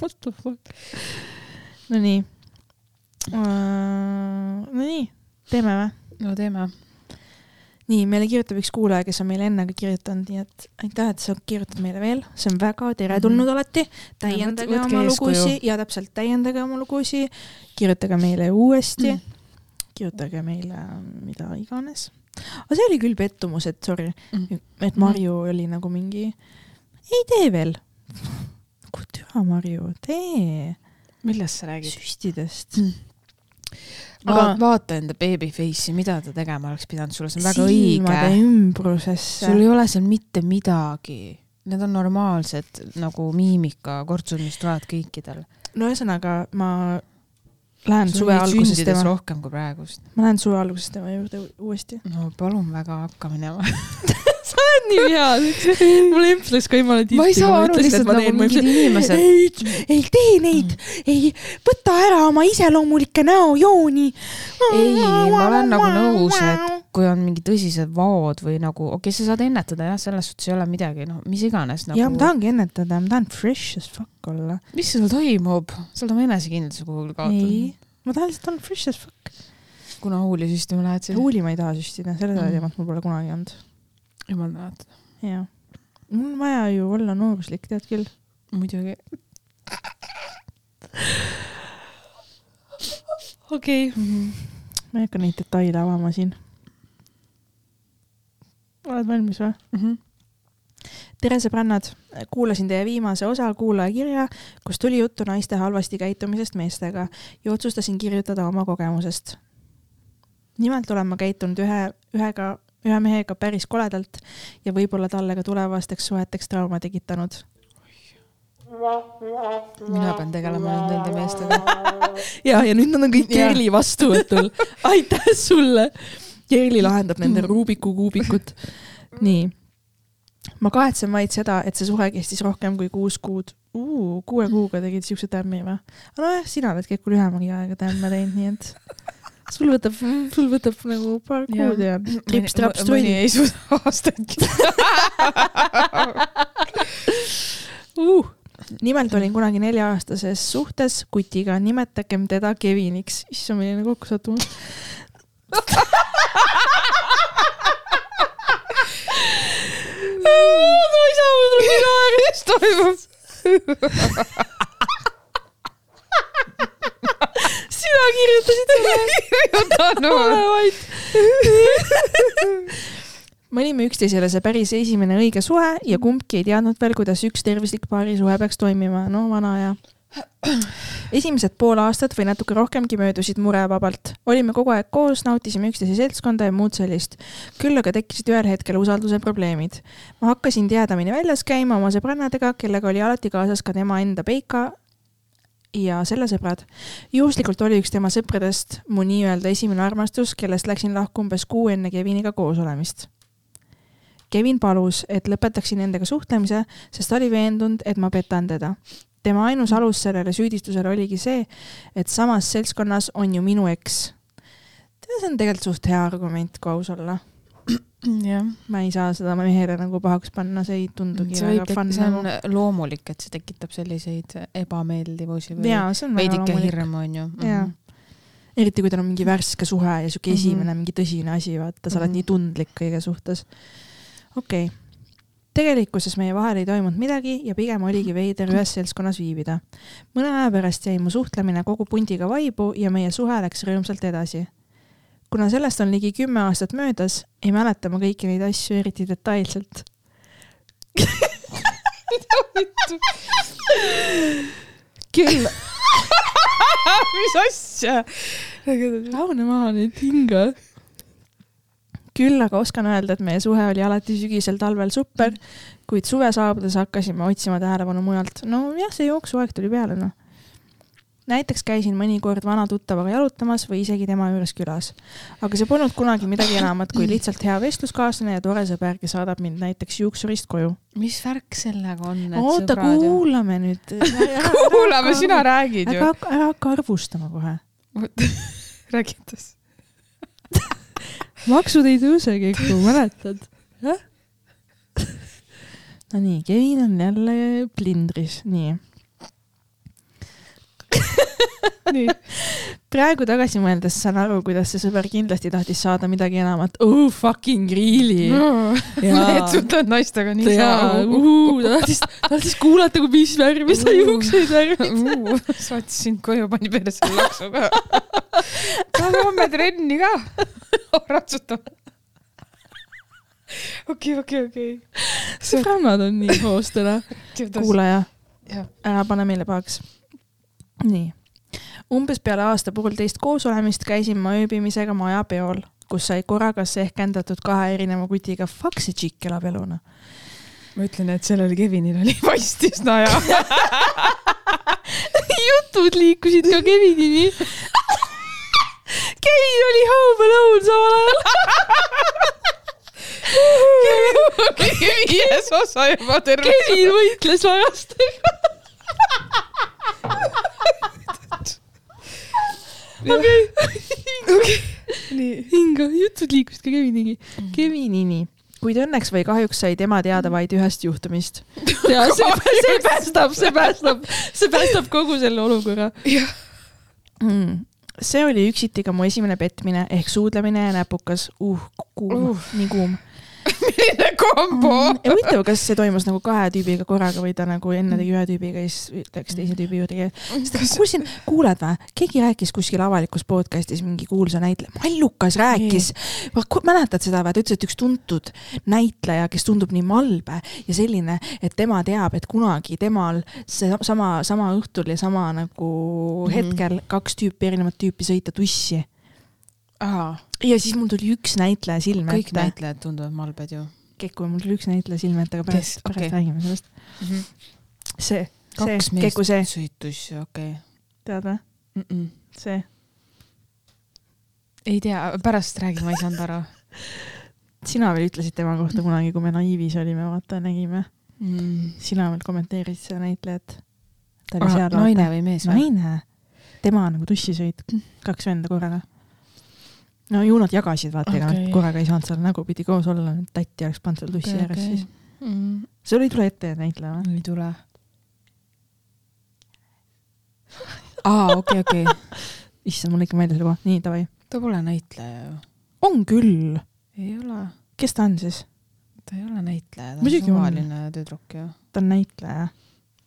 What the fuck? Nonii uh,. Nonii, teeme või? no teeme. nii, meile kirjutab üks kuulaja, kes on meile enne ka kirjutanud, nii et aitäh, et sa kirjutad meile veel, see on väga teretulnud mm -hmm. alati. täiendage võtke oma lugusid ja täpselt täiendage oma lugusid, kirjutage meile uuesti Mm. mm., kirjutage meile mida iganes. aga see oli küll pettumus, et sorry, Mm. et Marju oli nagu mingi, ei tee veel. [LAUGHS] nagu türa Marju, tee millest sa räägid? süstidest. aga Aga- vaata enda baby face'i, mida ta tegema oleks pidanud sulle, see on väga õige. ümbrusesse sul ei ole seal mitte midagi. Need on normaalsed nagu miimika kortsud, mis tulevad kõikidel. no ühesõnaga, ma lähen suve alguses tema, rohkem kui praegust. ma lähen suve alguses tema juurde uuesti. no palun väga, hakka minema. [LAUGHS] oled nii hea, mul emps läks ka jumala ma ei saa aru lihtsalt nagu mingid inimesed. ei, ei tee neid, ei võta ära oma iseloomulikke näojooni. ei, ma olen nagu nõus, et kui on mingi tõsised vaod või nagu, okei okay,, sa saad ennetada jah, selles suhtes ei ole midagi, noh, mis iganes ja ma nagu. tahangi ennetada, ma tahan fresh as fuck olla. mis sul toimub? sa oled oma enesekindluse kuhugi kaotanud ei, ma tahan lihtsalt olla fresh as fuck. kuna huuli süstima lähed siis? huuli ma ei taha süstida, seda Mm. teemat mul pole kunagi olnud. Jumal tänatud. jaa. mul on vaja ju olla nooruslik, tead küll. muidugi. okei okay.. ma ei hakka neid detaile avama siin. oled valmis või? Mm -hmm. tere sõbrannad, kuulasin teie viimase osa kuulajakirja, kus tuli juttu naiste halvasti käitumisest meestega ja otsustasin kirjutada oma kogemusest. nimelt olen ma käitunud ühe, ühega, ühe mehega päris koledalt ja võib-olla talle ka tulevasteks suheteks trauma tekitanud. mina pean tegelema nüüd nende meestega. ja, ja nüüd nad on kõik. Kerli vastuvõtul. [LAUGHS] aitäh sulle. Kerli lahendab nende Rubiku kuubikut. nii. ma kahetsen vaid seda, et see suhe kestis rohkem kui kuus kuud. kuue kuuga tegid siukse tämmi või? nojah, sina oled kõik lühemagi aega tämme teinud, nii et sul võtab, sul võtab nagu paar kuud ja trips-traps mõni tuli ei suuda [LAUGHS] aastaidki. uh.. nimelt olin kunagi nelja-aastases suhtes kutiga, nimetagem teda Keviniks. issand, milline kokkusattumus. ma ei saa, mul tuleb naer, mis toimub. [LAUGHS] sina kirjutasid selle? ole vait. me olime üksteisele see päris esimene õige suhe ja kumbki ei teadnud veel, kuidas üks tervislik paarisuhe peaks toimima. no vana aja. esimesed pool aastat või natuke rohkemgi möödusid murevabalt. olime kogu aeg koos, nautisime üksteise seltskonda ja muud sellist. küll aga tekkisid ühel hetkel usalduse probleemid. ma hakkasin tihedamini väljas käima oma sõbrannadega, kellega oli alati kaasas ka tema enda Peika ja selle sõbrad. juhuslikult oli üks tema sõpradest mu nii-öelda esimene armastus, kellest läksin lahku umbes kuu enne Keviniga koos olemist. Kevin palus, et lõpetaksin nendega suhtlemise, sest ta oli veendunud, et ma petan teda. tema ainus alus sellele süüdistusele oligi see, et samas seltskonnas on ju minu eks. see on tegelikult suht hea argument, kui aus olla. jah, ma ei saa seda mehele nagu pahaks panna, see ei tundugi see väga fun see nagu on. loomulik, et see tekitab selliseid ebameeldivusi või väga veidike hirmu, onju. jaa. eriti kui tal on mingi värske suhe ja sihuke Mhm. esimene mingi tõsine asi, vaata, sa oled Mhm. nii tundlik kõige suhtes. okei okay., tegelikkuses meie vahel ei toimunud midagi ja pigem oligi veider ühes seltskonnas viibida. mõne aja pärast jäi mu suhtlemine kogu pundiga vaibu ja meie suhe läks rõõmsalt edasi. Kuna sellest on ligi kümme aastat möödas, ei mäleta ma kõiki neid asju eriti detailselt. küll [LAUGHS] mis asja? rahune maha nüüd hinga. küll aga oskan öelda, et meie suhe oli alati sügisel-talvel super, kuid suve saabudes hakkasime otsima tähelepanu mujalt. nojah, see jooksuaeg tuli peale, noh. Näiteks käisin mõnikord vana tuttavaga jalutamas või isegi tema juures külas. aga see polnud kunagi midagi enamat kui lihtsalt hea vestluskaaslane ja tore sõber, kes saadab mind näiteks juuksurist koju. mis värk sellega on? oota, kuulame nüüd. [LAUGHS] kuulame, sina räägid ära ju. hakka, ära hakka arvustama kohe. räägitas. maksud ei tõuse, Keku, mäletad? Nonii, Kevin on jälle plindris, nii. [LAUGHS] nii. praegu tagasi mõeldes saan aru, kuidas see sõber kindlasti tahtis saada midagi enamat. Oh fucking really. leetud [LAUGHS] on naistega nii jaa, ta tahtis, tahtis kuulata, kui mis värvi sa juukseid värvid. saatis sind koju, pani persse laksuga. [LAUGHS] tahad homme trenni ka? ratsutama. okei, okei, okei. sõbrannad on nii koos täna. kuulaja, ära pane meile pahaks. nii. Umbes peale aasta-poolteist koos olemist käisin ma ööbimisega majapeol, kus sai korraga sehkendatud kahe erineva kutiga. Fuck see tšikk elab eluna. ma ütlen, et sellel Kevinil oli [LAUGHS] vastis naja. [LAUGHS] jutud liikusid ka Kevinini. Kevin oli home alone samal ajal. viies osa juba terve. Kevin võitles varastega. [LAUGHS] okei, [LAUGHS] nii. hinga, jutud liikusid ka Kevinini. Kevinini, kuid õnneks või kahjuks sai tema teada vaid ühest juhtumist. [LAUGHS] ja see, see päästab, see päästab, see päästab kogu selle olukorra mm.. see oli üksiti ka mu esimene petmine ehk suudlemine ja näpukas. uh, kuum uh., nii kuum. [LAUGHS] milline kombo. ja huvitav, kas see toimus nagu kahe tüübiga korraga või ta nagu enne tegi ühe tüübiga ja siis läks teise tüübi juurde. ma kuulsin, kuuled või, keegi rääkis kuskil avalikus podcast'is mingi kuulsa näitleja, Mallukas rääkis, mäletad seda või, ta ütles, et üks tuntud näitleja, kes tundub nii malbe ja selline, et tema teab, et kunagi temal see sama, sama õhtul ja sama nagu Mhm. hetkel kaks tüüpi, erinevat tüüpi sõita tussi. Ja siis mul tuli üks näitleja silme kõik ette. näitlejad tunduvad malbed ju. Keku, mul tuli üks näitleja silme ette, aga pärast Kes?, pärast okay. räägime sellest. see, see kaks, Keku see, sõitus, okei tead või? okay.. see. ei tea, pärast räägi, ma ei saanud aru [LAUGHS] sina veel ütlesid tema kohta kunagi, kui me naiivis olime, vaata, nägime. mm.. sina veel kommenteerisid seda näitlejat. ta oli Ah, seal. naine või mees naine. tema nagu tussisõit, kaks venda korraga. No ju nad jagasid, vaata, ega Okei. nad korraga ei saanud seal nägupidi koos olla, tatti oleks pannud seal tussi okay, ääres okay. siis. mm.. sul ei tule ette näitleja või? ei tule. aa, okei, okei. issand, mul ikka meeldis juba, nii davai. ta pole näitleja ju. on küll, ei ole, kes ta on siis? ta ei ole näitleja, ta on. suvaline tüdruk ju. ta on näitleja.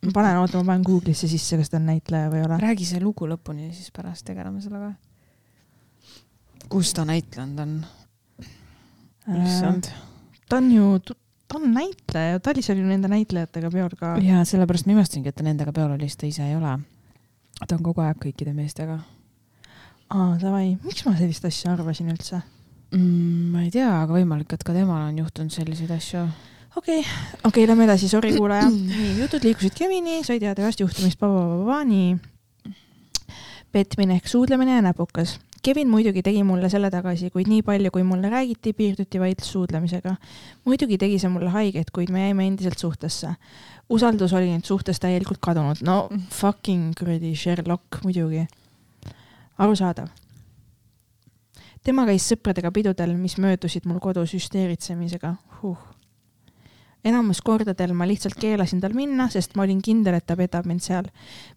ma panen, oota, ma panen Google'isse sisse, kas ta on näitleja või ei ole. räägi see lugu lõpuni, siis pärast tegeleme sellega. Kus ta näitlenud on? issand. ta on ju, ta on näitleja, ta oli nende näitlejatega peol ka. jaa, sellepärast ma imestasingi, et ta nendega peol oli, sest ta ise ei ole. ta on kogu aeg kõikide meestega aa, davai, miks ma sellist asja arvasin üldse? mm,. ma ei tea, aga võimalik, et ka temal on juhtunud selliseid asju. okei okay., okei okay,, lähme edasi, sorry kuulaja. [CLEARS THROAT] nii, jutud liikusid Kevini, sai teada ühest juhtumist, nii. petmine ehk suudlemine ja näpukas. Kevin muidugi tegi mulle selle tagasi, kuid nii palju, kui mulle räägiti, piirduti vaid suudlemisega. muidugi tegi see mulle haiget, kuid me jäime endiselt suhtesse. usaldus oli nüüd suhtes täielikult kadunud, no [LAUGHS] fucking kuradi Sherlock muidugi. arusaadav. tema käis sõpradega pidudel, mis möödusid mul kodus hüsteeritsemisega huh.. Enamus kordadel ma lihtsalt keelasin tal minna, sest ma olin kindel, et ta petab mind seal.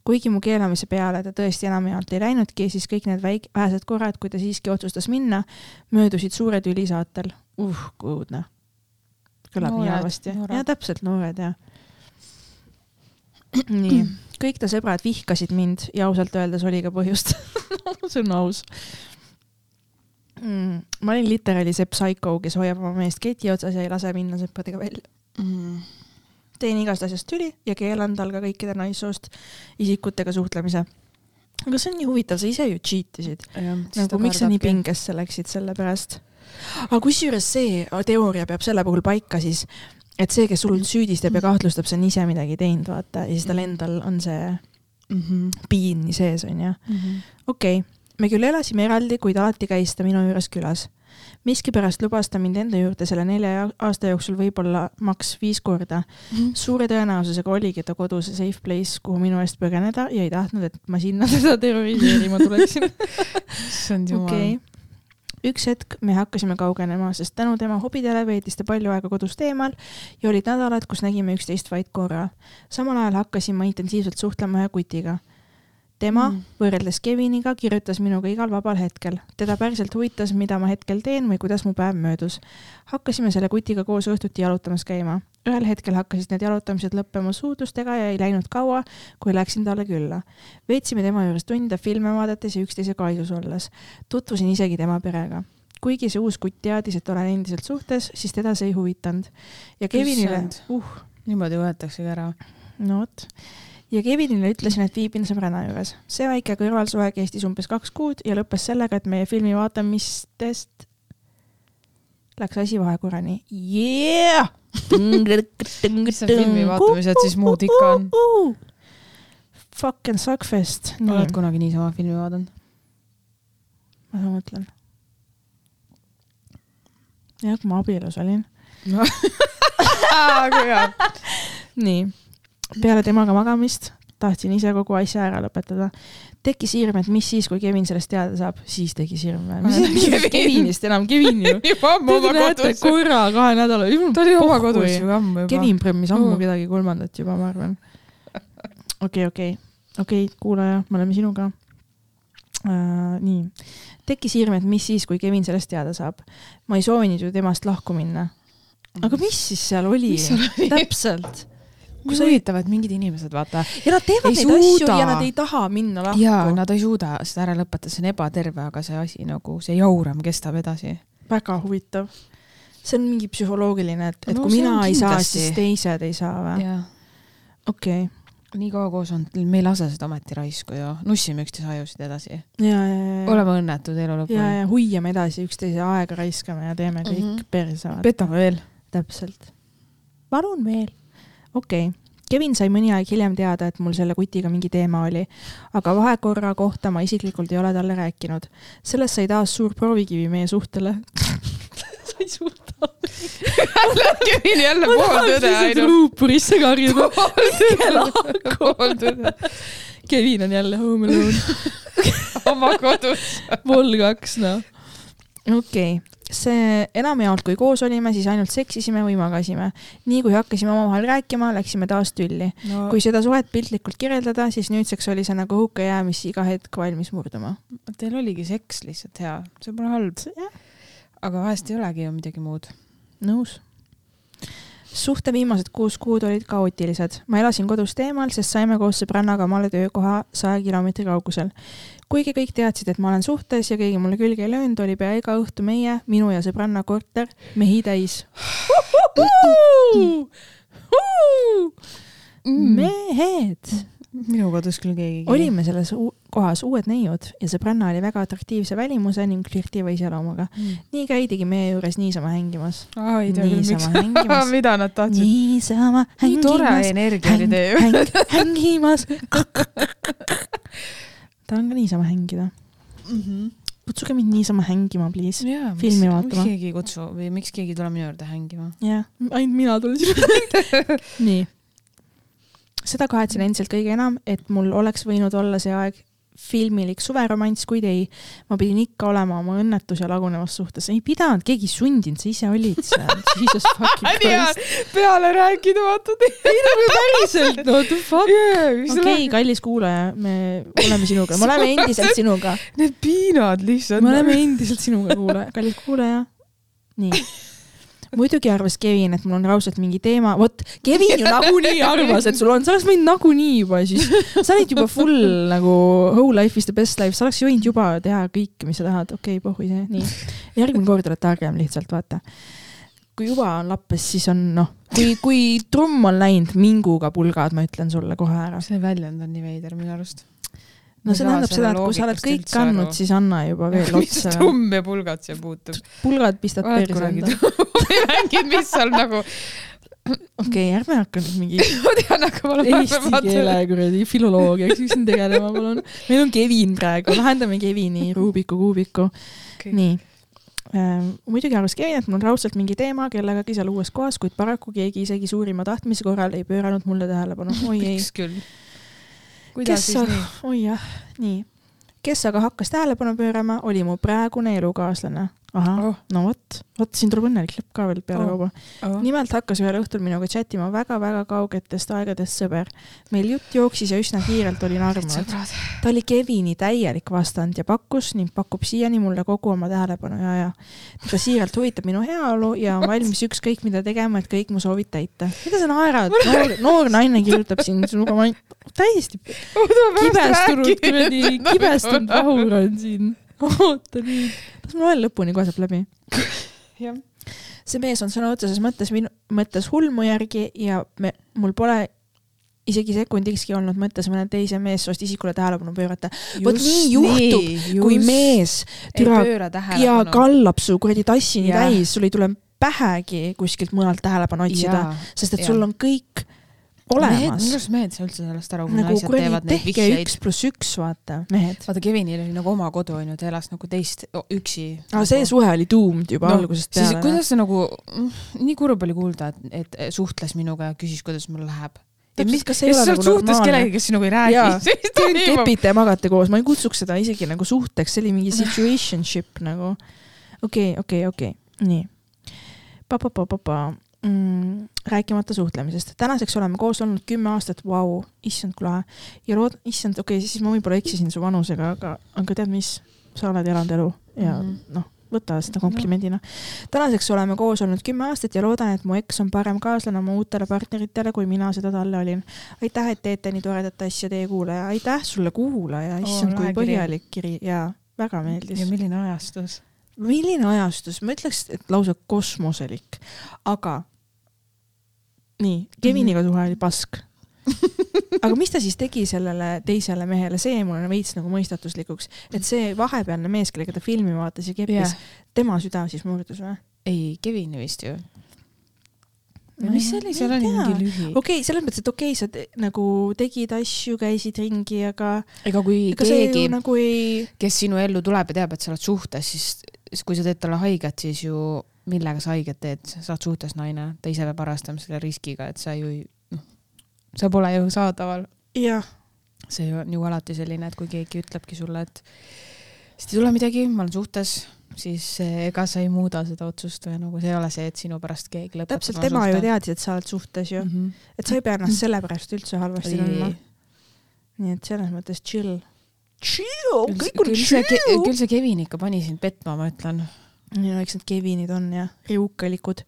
kuigi mu keelamise peale ta tõesti enamjaolt ei läinudki, siis kõik need väik-, vähesed korrad, kui ta siiski otsustas minna, möödusid suure tüli saatel. uh, kuudne. kõlab nii Noored, halvasti. noored. ja täpselt, noored ja. [CLEARS THROAT] nii, kõik ta sõbrad vihkasid mind ja ausalt öeldes oli ka põhjust [LAUGHS] see on aus mm,. ma olin literaali see psycho, kes hoiab oma meest keti otsas ja ei lase minna sõpradega välja. mm.. teen igast asjast tüli ja keelan tal ka kõikide naissoost isikutega suhtlemise. aga see on nii huvitav, sa ise ju cheat isid. nagu miks sa nii? pingesse läksid selle pärast? aga kusjuures see teooria peab selle puhul paika siis, et see, kes sul süüdistab ja kahtlustab, see on ise midagi teinud, vaata, ja siis tal endal on see Mm -hmm. piin sees, onju. -hmm. okei okay., me küll elasime eraldi, kuid alati käis ta minu juures külas. Miskipärast lubas ta mind enda juurde selle nelja aasta jooksul võib-olla maks viis korda. suure tõenäosusega oligi ta kodus safe place, kuhu minu eest põgeneda ja ei tahtnud, et ma sinna [LAUGHS] teda terroriseerima tuleksin. [LAUGHS] issand jumal okay.. üks hetk me hakkasime kaugenema, sest tänu tema hobidele veetis ta palju aega kodust eemal ja olid nädalad, kus nägime üksteist vaid korra. samal ajal hakkasin ma intensiivselt suhtlema ühe kutiga. Tema mm. võrreldes Keviniga kirjutas minuga igal vabal hetkel. teda päriselt huvitas, mida ma hetkel teen või kuidas mu päev möödus. hakkasime selle kutiga koos õhtuti jalutamas käima. ühel hetkel hakkasid need jalutamised lõppema suudlustega ja ei läinud kaua, kui läksin talle külla. veetsime tema juures tunde filme vaadates ja üksteise kaisus olles. tutvusin isegi tema perega kuigi see uus kutt teadis, et olen endiselt suhtes, siis teda see ei huvitanud. ja Kevinile, uh, niimoodi võetaksegi ära. no vot. Ja Kevinile ütlesin, et viibin sõbranna juures. see väike kõrvalsuhe kestis umbes kaks kuud ja lõppes sellega, et meie filmi vaatamistest läks asi vahekorrani yeah!. mis see filmi vaatamised siis muud ikka on? Fucking suckfest. oled kunagi niisama filmi vaadanud? ma mõtlen. jah, kui ma abielus olin. [LAUGHS] hea. nii, peale temaga magamist tahtsin ise kogu asja ära lõpetada. tekkis hirm, et mis siis, kui Kevin sellest teada saab, siis tekkis hirm. Kevinist enam, Kevin ju. [LAUGHS] juba ammu oma kodus. korra kahe nädala. ta oli oma kodus ju ammu juba. Kevin prõmmis ammu kedagi kolmandat juba, ma arvan. okei, okei, okei, kuulaja, me oleme sinuga uh,. nii, tekkis hirm, et mis siis, kui Kevin sellest teada saab. ma ei soovinud ju temast lahku minna. aga mis siis seal oli?? täpselt. Kui sa huvitavad mingid inimesed, vaata. ja nad teevad Ei neid asju suuda. ja nad ei taha minna lahku. jaa, nad ei suuda seda ära lõpetada, see on ebaterve, aga see asi nagu, see jauram kestab edasi. väga huvitav. see on mingi psühholoogiline, et, et No kui mina ei saa, siis teised ei saa või? okei, nii kaua koos on, me ei lase seda ometi raisku ju, nussime üksteise ajusid edasi. ja, ja, ja, oleme õnnetud elu ja, lõpuni. ja hoiame edasi üksteise aega raiskame ja teeme kõik mm. -hmm. perse. petame veel. täpselt. palun veel. Okei okay., Kevin sai mõni aeg hiljem teada, et mul selle kutiga mingi teema oli, aga vahekorra kohta ma isiklikult ei ole talle rääkinud. sellest sai taas suur proovikivi meie suhtele. sa ei suuda. Kevin jälle pooltõde ainult. luupurisse karjuda. pooltõde. Kevin on jälle home alone. [LAUGHS] oma kodus. Vol kaks, noh. okei okay., see enamjaolt, kui koos olime, siis ainult seksisime või magasime. nii kui hakkasime omavahel rääkima, läksime taas tülli. no kui seda suhet piltlikult kirjeldada, siis nüüdseks oli see nagu hukajää, mis iga hetk valmis murduma. teil oligi seks lihtsalt hea, see pole halb. aga vahest ei olegi ju midagi muud. nõus. Suhte viimased kuus kuud olid kaootilised. ma elasin kodust eemal, sest saime koos sõbrannaga omale töökoha saja kilomeetri kaugusel. kuigi kõik teadsid, et ma olen suhtes ja keegi mulle külge ei löönud, oli pea iga õhtu meie, minu ja sõbranna korter mehi täis. mehed. minu kodus küll keegi. olime selles kohas uued neiud ja sõbranna oli väga atraktiivse välimuse ning flirtiva iseloomuga. nii käidigi meie juures niisama hängimas. miks Niisama hängimas. [LAUGHS] mida nad tahtsid. niisama nii tore hängimas. energia oli teie juures. häng, hängimas. tahan ka niisama hängida. kutsuge mind niisama hängima, please. jaa, Filmi miks vaatama. keegi ei kutsu või miks keegi ei tule minu juurde hängima? jah, ainult mina tulen sinna. [LAUGHS] nii. seda kahetsen endiselt kõige enam, et mul oleks võinud olla see aeg filmilik suveromanss, kuid ei. ma pidin ikka olema oma õnnetus ja lagunevas suhtes. ei pidanud, keegi ei sundinud, sa ise olid seal. [LAUGHS] Jesus fucking Christ. peale rääkida, vaata ei nagu päriselt, no the fuck. okei okei okay,, kallis kuulaja, me oleme sinuga, me oleme endiselt sinuga. Need piinad lihtsalt. me oleme endiselt sinuga, kuulaja, kallis kuulaja. nii. Muidugi arvas Kevin, et mul on raudselt mingi teema, vot Kevin ju nagunii [LAUGHS] arvas, et sul on, sa oleks võinud nagunii juba siis, sa olid juba full nagu whole life is the best life, sa oleks võinud juba teha kõike, mis sa tahad, okei okay,, pohhui see, järgmine kord oled targem lihtsalt, vaata. kui juba on lappes, siis on noh, kui, kui trumm on läinud minguga pulgad, ma ütlen sulle kohe ära. see väljend on nii veider minu arust. No see tähendab seda, et kui sa oled kõik andnud, siis anna juba veel mis otsa. [LAUGHS] trumm ja pulgad siia puutub? pulgad pistad perse enda. mänginud, mis seal nagu, okei, ärme hakka nüüd mingi [LAUGHS] ma tean, aga ma olen eesti keele kuradi filoloogiaks siin tegelema, palun. meil on Kevin praegu, lahendame Kevini Rubiku kuubiku. okay.. nii ähm,. muidugi arvas Kevin, et mul on raudselt mingi teema kellegagi seal uues kohas, kuid paraku keegi isegi suurima tahtmise korral ei pööranud mulle tähelepanu. oi ei, kes nii?, oi jah, nii. kes aga hakkas tähelepanu pöörama, oli mu praegune elukaaslane. Ahah Oh., no vot, vot siin tuleb õnnelik lõpp ka veel pealekauba Oh. oh.. nimelt hakkas ühel õhtul minuga chattima väga-väga kaugetest aegadest sõber. meil jutt jooksis ja üsna kiirelt olin armunud. ta oli Kevini täielik vastand ja pakkus ning pakub siiani mulle kogu oma tähelepanu ja aja. teda siiralt huvitab minu heaolu ja on valmis ükskõik mida tegema, et kõik mu soovid täita. mida sa naerad, noor, noor naine kirjutab siin sinuga, ma täiesti kibestunud kuradi, kibestunud vahur on siin. Oota nüüd, las ma loen lõpuni, kohe saab läbi. [LAUGHS] jah. see mees on sõna otseses mõttes minu mõttes hulmu järgi ja me, mul pole isegi sekundikski olnud mõttes mõne teise meessoost isikule tähelepanu pöörata. vot nii juhtub, kui mees türa ja kallab su kuradi tassini Jah. täis, sul ei tule pähegi kuskilt mujalt tähelepanu otsida, sest et jaa. sul on kõik olemas minu. arust mehed ei saa üldse sellest aru, kui nagu naised teevad neid vihjeid üks. pluss üks, vaata, mehed. vaata, Kevinil oli nagu oma kodu onju, ta elas nagu teist o- üksi. aga see suhe oli doomed juba no, algusest siis peale. kuidas see nagu, nii kurb oli kuulda, et, et suhtles minuga ja küsis, kuidas mul läheb. Täpselt, kas see ei kas ole nagu suhtes kellegagi, kes sinuga ei räägi [LAUGHS] siis Te toimub. kepite ja magate koos, ma ei kutsuks seda isegi nagu suhteks, see oli mingi situationship nagu. okei, okei, okei, nii. Pa-pa-pa-pa-pa mm,. rääkimata suhtlemisest, tänaseks oleme koos olnud kümme aastat, vau, issand kui lahe. ja lood-, issand, okei okay,, siis ma võib-olla eksisin su vanusega, aga, aga tead mis, sa oled elanud elu ja mm. -hmm. noh, võta seda komplimendina no.. tänaseks oleme koos olnud kümme aastat ja loodan, et mu eks on parem kaaslane oma uutele partneritele, kui mina seda talle olin aitäh, et teete nii toredat asja, teie kuulaja, aitäh sulle, kuulaja, issand, kui lahe kiri. põhjalik kiri ja väga meeldis ja. milline ajastus. Milline ajastus, ma ütleks, et lausa kosmoselik, aga nii, Keviniga suhe oli pask. [LAUGHS] aga mis ta siis tegi sellele teisele mehele, see jäi mulle veits nagu mõistatuslikuks, et see vahepealne mees, kellega ta filmi vaatas ja keppis yeah., tema süda siis murdus või? ei, Kevin vist ju. Ma mis see oli, seal oli mingi lühi. okei okay,, selles mõttes, et okei okay,, sa nagu tegid asju, käisid ringi, aga ega kui ega keegi nagu ei kes sinu ellu tuleb ja teab, et sa oled suhtes, siis kui sa teed talle haiget, siis ju millega sa haiget teed, sa oled suhtes naine, ta ise peab arvestama selle riskiga, et sa ju ei, noh, sa pole ju saadaval. jah, see on ju alati selline, et kui keegi ütlebki sulle, et siit ei tule midagi, ma olen suhtes, siis ega sa ei muuda seda otsust või nagu see ei ole see, et sinu pärast keegi lõpetab täpselt tema ju teadis, et sa oled suhtes ju mm. -hmm. et sa ei pea ennast selle pärast üldse halvasti tundma nii et selles mõttes chill. Chill, küll, kõik on küll see, chill. küll see Kevin ikka pani sind petma, ma ütlen. ja eks need Kevinid on ja riukalikud,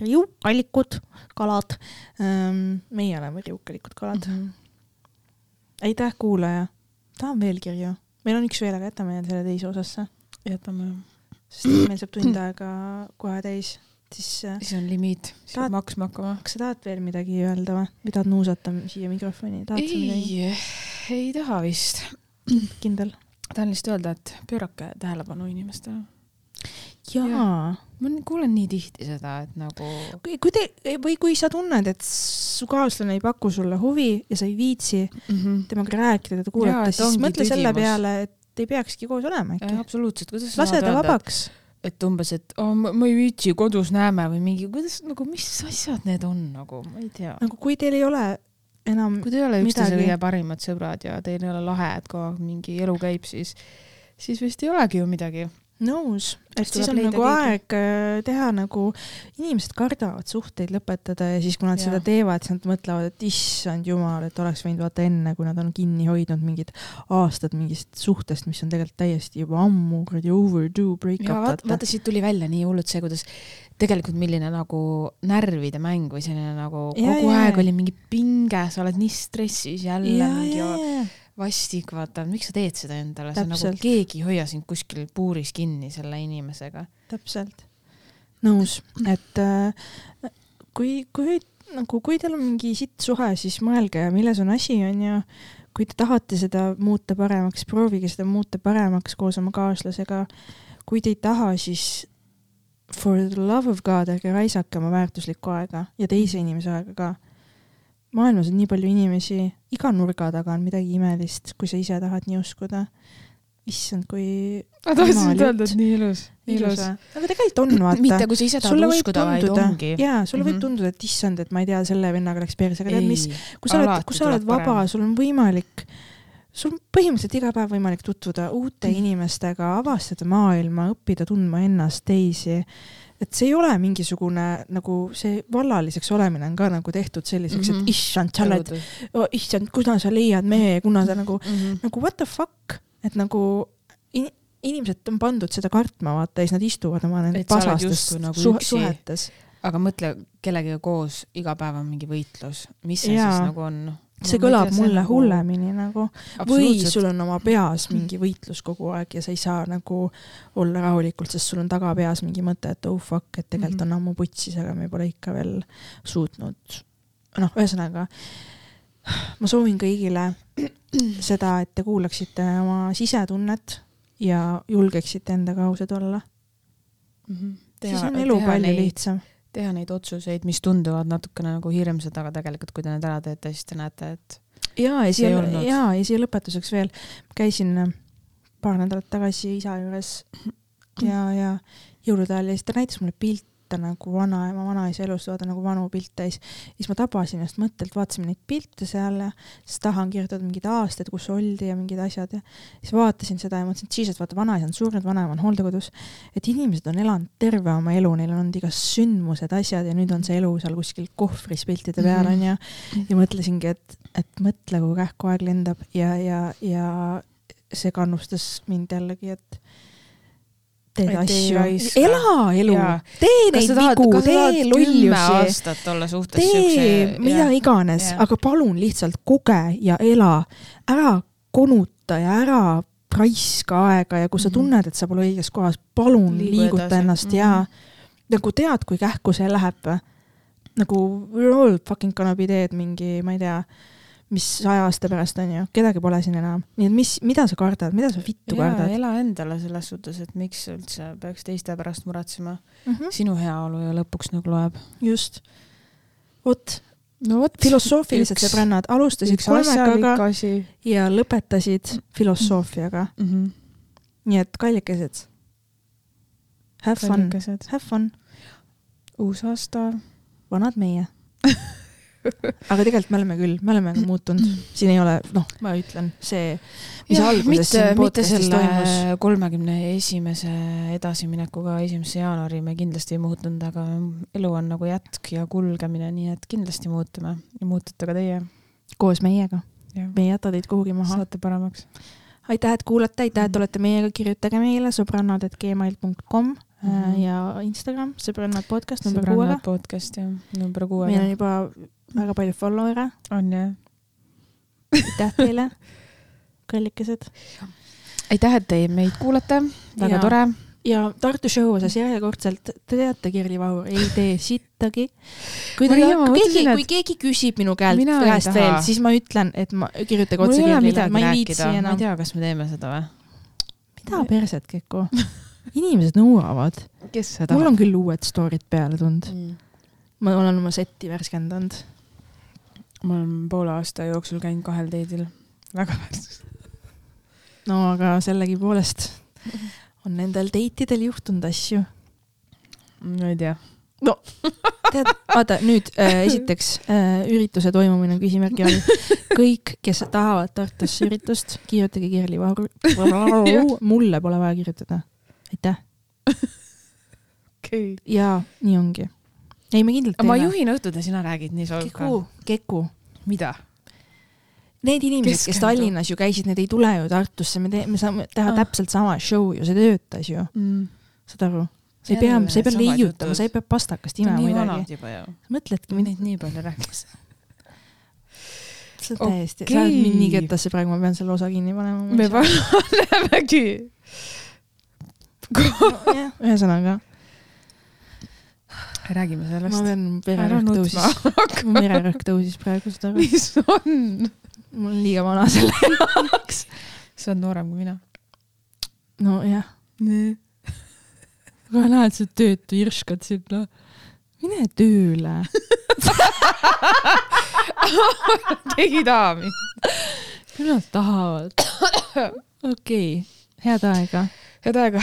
riukalikud kalad ähm,. meie oleme riukalikud kalad mm. -hmm. aitäh, kuulaja. tahan veel kirju, meil on üks veel, aga jätame selle teise osasse, jätame, sest et meil saab tund aega kohe täis, siis äh, siis on limiit, siis peab maksma hakkama. kas sa tahad veel midagi öelda või, või tahad nuusata siia mikrofoni, ei, ei taha vist. [CLEARS THROAT] kindel? tahan lihtsalt öelda, et pöörake tähelepanu inimestele. jaa ma n- kuulen nii tihti seda, et nagu kui, te või kui sa tunned, et su kaaslane ei paku sulle huvi ja sa ei viitsi mm. -hmm. temaga rääkida, teda kuulata, siis mõtle selle tüdimus. peale, et ei peakski koos olema äkki. absoluutselt, kuidas sa lase ta vabaks. et, umbes, et oh, ma, ma ei viitsi, kodus näeme või mingi, kuidas nagu, mis asjad need on nagu, ma ei tea. nagu kui teil ei ole enam, kui te ei ole üksteise kõige parimad sõbrad ja teil ei ole lahe, et kogu aeg mingi elu käib, siis, siis vist ei olegi ju midagi. nõus, et Siis on nagu keegi. aeg äh, teha nagu, inimesed kardavad suhteid lõpetada ja siis, kui nad Jaa. seda teevad, siis nad mõtlevad, et issand jumal, et oleks võinud vaata enne, kui nad on kinni hoidnud mingid aastad mingist suhtest, mis on tegelikult täiesti juba ammu kuradi overdue break ja up vaata, vaata, siit tuli välja nii hullult see, kuidas tegelikult milline nagu närvide mäng või selline nagu Ja, kogu ja, aeg ja. oli mingi pinge, sa oled nii stressis jälle ja, mingi ja, ja, vastik, vaata, miks sa teed seda endale, see on nagu keegi ei hoia sind kuskil puuris kinni selle inimesega. täpselt. nõus, et äh, kui, kui nagu, kui teil on mingi sitt suhe, siis mõelge, milles on asi, onju. kui te tahate seda muuta paremaks, proovige seda muuta paremaks koos oma kaaslasega. kui te ei taha, siis for the love of god, ärge raisake oma väärtuslikku aega ja teise inimese aega ka. Maailmas on nii palju inimesi, iga nurga taga on midagi imelist, kui sa ise tahad nii uskuda. issand, kui ma tahtsin öelda, et nii ilus. ilus. aga tegelikult on, [CLEARS THROAT] vaata mitte kui sa ise tahad uskuda, vaid ongi. jaa, sulle võib Mhm. tunduda, et issand, et ma ei tea, selle vennaga läks perse, aga tead mis, kui sa oled, kui sa oled vaba sul on võimalik sul on põhimõtteliselt iga päev võimalik tutvuda uute inimestega, avastada maailma, õppida tundma ennast, teisi. Et see ei ole mingisugune nagu see vallaliseks olemine on ka nagu tehtud selliseks mm. -hmm. et issand, sa oled, issand, kuna sa leiad mehe, kuna sa nagu, Mhm. nagu what the fuck, et nagu in, inimesed on pandud seda kartma, vaata ja siis nad istuvad oma nendes pasastes nagu suhe- üksi. suhetes. aga mõtle, kellegagi koos iga päev on mingi võitlus, mis see Jaa. siis nagu on? See kõlab mulle hullemini nagu või sul on oma peas mingi võitlus kogu aeg ja sa ei saa nagu olla rahulikult, sest sul on tagapeas mingi mõte, et oh fuck, et tegelikult Mhm. on ammu putsis, aga me pole ikka veel suutnud. noh, ühesõnaga ma soovin kõigile [CLEARS THROAT] seda, et te kuulaksite oma sisetunnet ja julgeksite endaga ausad olla. siis on elu palju neid, lihtsam. Teha neid otsuseid, mis tunduvad natukene nagu hirmsad, aga tegelikult, kui te need ära teete, siis te näete, et ja, ja siia ja, ja siia lõpetuseks veel, käisin äh, paar nädalat tagasi isa juures ja, ja jõulude ajal ja siis ta näitas mulle pilte nagu vanaema, vanaisa elust, vaata nagu vanu pilte ja siis, siis ma tabasin ennast mõttelt, vaatasime neid pilte seal ja siis taha on kirjutatud mingid aastad, kus oldi ja mingid asjad ja siis vaatasin seda ja mõtlesin, et jesus, vaata vanaisa on surnud, vanaema on hooldekodus. et inimesed on elanud terve oma elu, neil on olnud igast sündmused, asjad ja nüüd on see elu seal kuskil kohvris piltide peal Mhm. onju ja mõtlesingi, et, et mõtle, kui kähku aeg lendab ja, ja, ja see kannustas mind jällegi, et ei asju, ela elu tee neid vigu, tee lollusi, aastat olla suhtes tee siukse mida iganes, jah. aga palun lihtsalt koge ja ela, ära konuta ja ära raiska aega ja kui sa Mhm. tunned, et sa pole õiges kohas, palun Liigu liiguta edasi. ennast Mhm. ja nagu tead, kui kähku see läheb. nagu we are all fucking gonna be dead mingi, ma ei tea, mis saja aasta pärast on ju, kedagi pole siin enam, nii et mis, mida sa kardad, mida sa vittu jaa, kardad ela endale selles suhtes, et miks üldse peaks teiste pärast muretsema. mm? -hmm. sinu heaolu ju lõpuks nagu loeb. just, vot no vot, filosoofilised sõbrannad alustasid kolmekaga ja lõpetasid filosoofiaga, mm. -hmm. nii et kallikesed, have fun, have fun, uus aasta. vanad meie. [LAUGHS] aga tegelikult me oleme küll, me oleme muutunud, siin ei ole, noh, ma ütlen, see, mis alguses mitte, siin podcast'is toimus, kolmekümne esimese edasiminekuga esimese jaanuari me kindlasti ei muutunud, aga elu on nagu jätk ja kulgemine, nii et kindlasti muutume ja muutute ka teie. koos meiega, me ei jäta teid kuhugi maha. saate paremaks. aitäh, et kuulate, aitäh, et olete meiega, kirjutage meile sõbrannad.gmail.com Mhm. ja Instagram, sõbrannad podcast number kuuega sõbrannad. podcast jah, number meil kuuega on. juba väga palju follower'e, on jah. aitäh teile, kallikesed. aitäh, et te meid kuulate, väga Jaa. tore. ja Tartu show osas järjekordselt, te teate, Kirli Vahur ei tee sittagi. kui, ma kui, keegi, kui keegi küsib minu käelt käest veel, siis ma ütlen, et ma kirjutage otse Kirlile, ma ei viitsi rääkida, ma enam ei. tea, kas me teeme seda või? mida perset, Keku? inimesed nõuavad. kes seda mul on küll uued story'd peale tulnud. mm.. ma olen oma setti värskendanud. Ma olen poole aasta jooksul käinud kahel teedil. väga väärtus. [LAUGHS] no aga sellegipoolest on nendel date idel juhtunud asju. ma ei tea. tead, vaata nüüd äh, esiteks äh, ürituse toimumine on küsimärgi all. kõik, kes tahavad Tartusse üritust, kirjutage Kirli Vahur. [LAUGHS] mulle pole vaja kirjutada. aitäh. okei okay.. ja nii ongi. ei, me kindlalt ma. juhin õhtud ja sina räägid nii solka. Keku, Keku. mida? Need inimesed, kes. Tallinnas ju käisid, need ei tule ju Tartusse, me teeme, me saame teha Ah. täpselt sama show ju, see töötas ju, Mm. saad aru? sa ei pea, sa ei pea leiutama, sa ei pea pastakast imema midagi mõtledki, me neid nii palju rääkis. sa oled täiesti, sa oled mind nii kettasse praegu, ma pean selle osa kinni panema. me [LAUGHS] panemegi. ühesõnaga, räägime ma sellest. pean, ära vererõhk tõusis, mu vererõhk tõusis praegu seda, [LAUGHS] mis on? mul on liiga vana selle jaoks. sa oled noorem kui mina. nojah, aga näed, sa töötu irskad sinna. mine tööle. keegi ei taha mind. küll nad tahavad. okei okay., head aega. head aega.